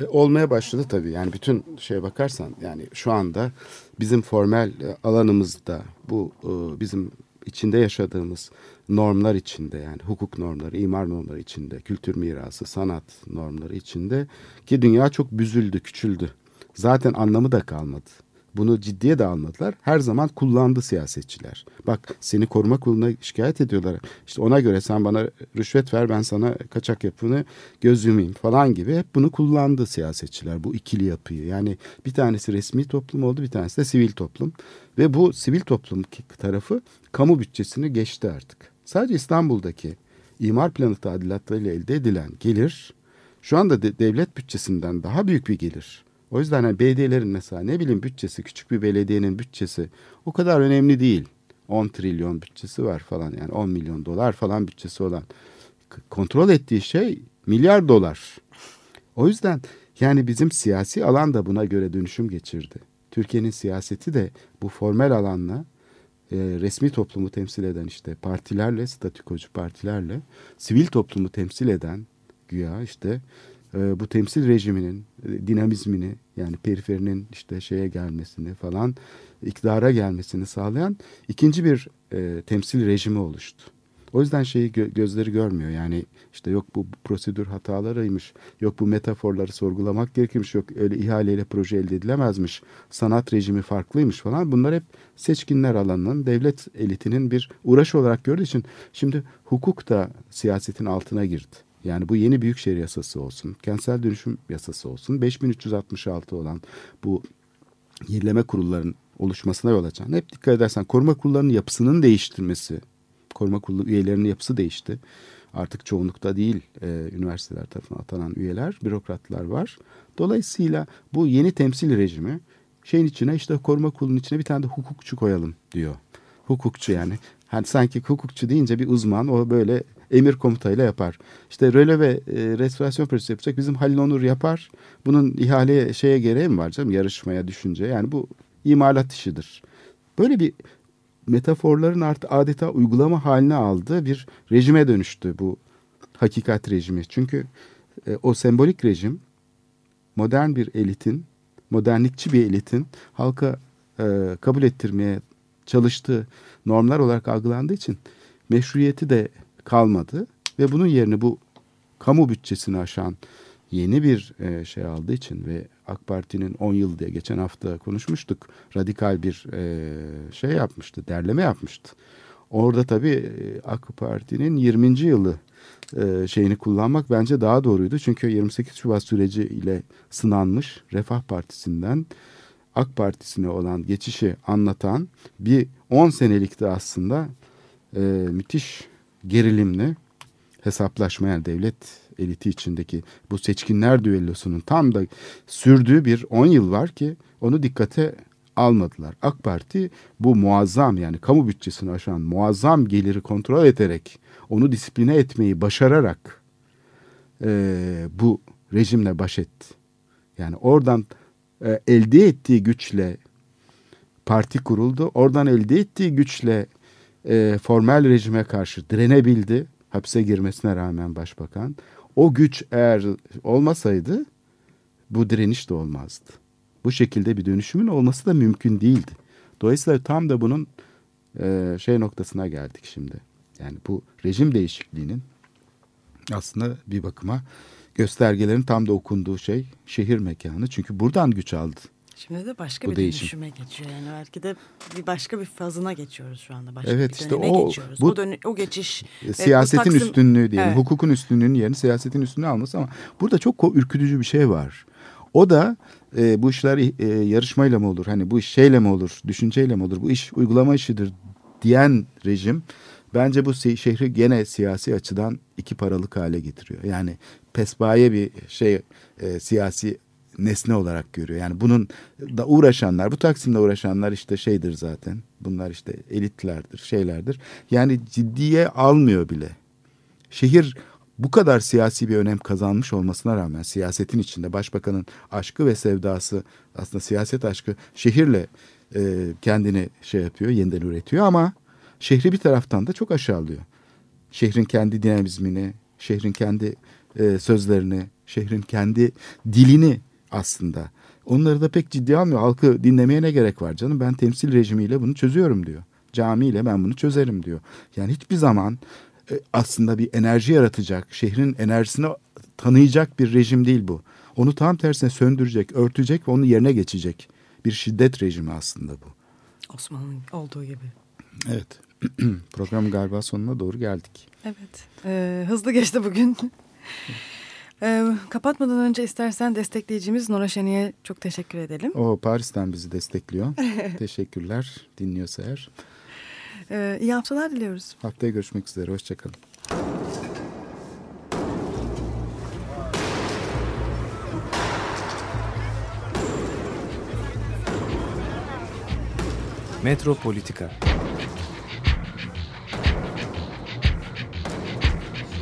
E, olmaya başladı tabii. Yani bütün şeye bakarsan yani şu anda bizim formel e, alanımızda bu e, bizim içinde yaşadığımız normlar içinde yani hukuk normları, imar normları içinde, kültür mirası, sanat normları içinde ki dünya çok büzüldü, küçüldü. Zaten anlamı da kalmadı. Bunu ciddiye de almadılar. Her zaman kullandı siyasetçiler. Bak seni koruma kuruluna şikayet ediyorlar. İşte ona göre sen bana rüşvet ver ben sana kaçak yapını göz yumayım falan gibi. Hep bunu kullandı siyasetçiler bu ikili yapıyı. Yani bir tanesi resmi toplum oldu bir tanesi de sivil toplum. Ve bu sivil toplum tarafı kamu bütçesini geçti artık. Sadece İstanbul'daki imar planı tadilatlarıyla elde edilen gelir şu anda de, devlet bütçesinden daha büyük bir gelir. O yüzden hani belediyelerin mesela ne bileyim bütçesi küçük bir belediyenin bütçesi o kadar önemli değil. 10 trilyon bütçesi var falan yani 10 milyon dolar falan bütçesi olan kontrol ettiği şey milyar dolar. O yüzden yani bizim siyasi alan da buna göre dönüşüm geçirdi. Türkiye'nin siyaseti de bu formel alanla e, resmi toplumu temsil eden işte partilerle, statükocu partilerle sivil toplumu temsil eden güya işte e, bu temsil rejiminin e, dinamizmini yani periferinin işte şeye gelmesini falan iktidara gelmesini sağlayan ikinci bir e, temsil rejimi oluştu. O yüzden şeyi gö- gözleri görmüyor. Yani işte yok bu prosedür hatalarıymış, yok bu metaforları sorgulamak gerekirmiş, yok öyle ihaleyle proje elde edilemezmiş, sanat rejimi farklıymış falan. Bunlar hep seçkinler alanının, devlet elitinin bir uğraşı olarak gördüğü için şimdi hukuk da siyasetin altına girdi. Yani bu yeni büyükşehir yasası olsun, kentsel dönüşüm yasası olsun, 5366 olan bu yenileme kurullarının oluşmasına yol açan. Hep dikkat edersen koruma kurullarının yapısının değiştirmesi, koruma kurulu üyelerinin yapısı değişti. Artık çoğunlukta değil e, üniversiteler tarafından atanan üyeler, bürokratlar var. Dolayısıyla bu yeni temsil rejimi şeyin içine işte koruma kurulunun içine bir tane de hukukçu koyalım diyor. Hukukçu yani. Hani sanki hukukçu deyince bir uzman o böyle emir komutayla yapar. İşte röle ve e, restorasyon projesi yapacak bizim Halil Onur yapar. Bunun ihale şeye gereği mi var canım yarışmaya düşünce yani bu imalat işidir. Böyle bir metaforların artık adeta uygulama haline aldığı bir rejime dönüştü bu hakikat rejimi. Çünkü e, o sembolik rejim modern bir elitin, modernlikçi bir elitin halka e, kabul ettirmeye çalıştığı normlar olarak algılandığı için meşruiyeti de kalmadı ve bunun yerine bu kamu bütçesini aşan yeni bir e, şey aldığı için ve AK Parti'nin 10 yıl diye geçen hafta konuşmuştuk. Radikal bir e, şey yapmıştı, derleme yapmıştı. Orada tabii e, AK Parti'nin 20. yılı e, şeyini kullanmak bence daha doğruydu. Çünkü 28 Şubat süreci ile sınanmış Refah Partisi'nden AK Partisi'ne olan geçişi anlatan bir 10 senelikti aslında e, müthiş gerilimli hesaplaşma yani devlet eliti içindeki bu seçkinler düellosunun tam da sürdüğü bir 10 yıl var ki onu dikkate almadılar. AK Parti bu muazzam yani kamu bütçesini aşan muazzam geliri kontrol ederek onu disipline etmeyi başararak e, bu rejimle baş etti. Yani oradan e, elde ettiği güçle parti kuruldu. Oradan elde ettiği güçle e, formel rejime karşı direnebildi. Hapse girmesine rağmen başbakan. O güç eğer olmasaydı bu direniş de olmazdı. Bu şekilde bir dönüşümün olması da mümkün değildi. Dolayısıyla tam da bunun e, şey noktasına geldik şimdi. Yani bu rejim değişikliğinin aslında bir bakıma göstergelerin tam da okunduğu şey şehir mekanı. Çünkü buradan güç aldı. Şimdi de başka Bu bir değişim. dönüşüme geçiyor yani belki de bir başka bir fazına geçiyoruz şu anda. Başka Evet, bir işte o- geçiyoruz. bu- o, dönü- o geçiş. Siyasetin Taksim- üstünlüğü diyelim. Evet. Hukukun üstünlüğünün yerini siyasetin üstünlüğü alması ama burada çok ürkütücü bir şey var. O da e, bu işler e, yarışmayla mı olur? Hani bu iş şeyle mi olur? Düşünceyle mi olur? Bu iş uygulama işidir diyen rejim bence bu şehri gene siyasi açıdan iki paralık hale getiriyor. Yani pespaye bir şey e, siyasi nesne olarak görüyor. Yani bunun da uğraşanlar, bu Taksim'de uğraşanlar işte şeydir zaten. Bunlar işte elitlerdir, şeylerdir. Yani ciddiye almıyor bile. Şehir bu kadar siyasi bir önem kazanmış olmasına rağmen siyasetin içinde başbakanın aşkı ve sevdası aslında siyaset aşkı şehirle e, kendini şey yapıyor, yeniden üretiyor ama şehri bir taraftan da çok aşağılıyor. Şehrin kendi dinamizmini, şehrin kendi e, sözlerini, şehrin kendi dilini aslında. Onları da pek ciddiye almıyor. Halkı dinlemeye ne gerek var canım? Ben temsil rejimiyle bunu çözüyorum diyor. Camiyle ben bunu çözerim diyor. Yani hiçbir zaman e, aslında bir enerji yaratacak, şehrin enerjisini tanıyacak bir rejim değil bu. Onu tam tersine söndürecek, örtecek ve onun yerine geçecek bir şiddet rejimi aslında bu. Osmanlı'nın olduğu gibi. Evet. [clears throat] Programın galiba sonuna doğru geldik. Evet. Ee, hızlı geçti bugün. [laughs] Ee, kapatmadan önce istersen destekleyicimiz Nora Şeni'ye çok teşekkür edelim. O Paris'ten bizi destekliyor. [laughs] Teşekkürler dinliyorsa eğer. Ee, iyi haftalar diliyoruz. Haftaya görüşmek üzere. Hoşçakalın. Metropolitika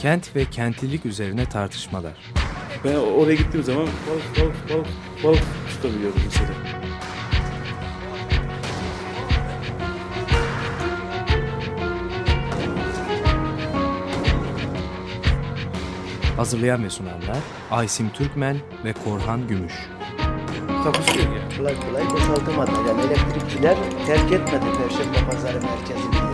Kent ve kentlilik üzerine tartışmalar. Ben oraya gittiğim zaman balık balık balık balık tutabiliyordum mesela. Hazırlayan ve sunanlar Aysim Türkmen ve Korhan Gümüş. Kapışıyor yani. Kolay kolay boşaltamadılar. Yani elektrikçiler terk etmedi Perşembe Pazarı merkezini.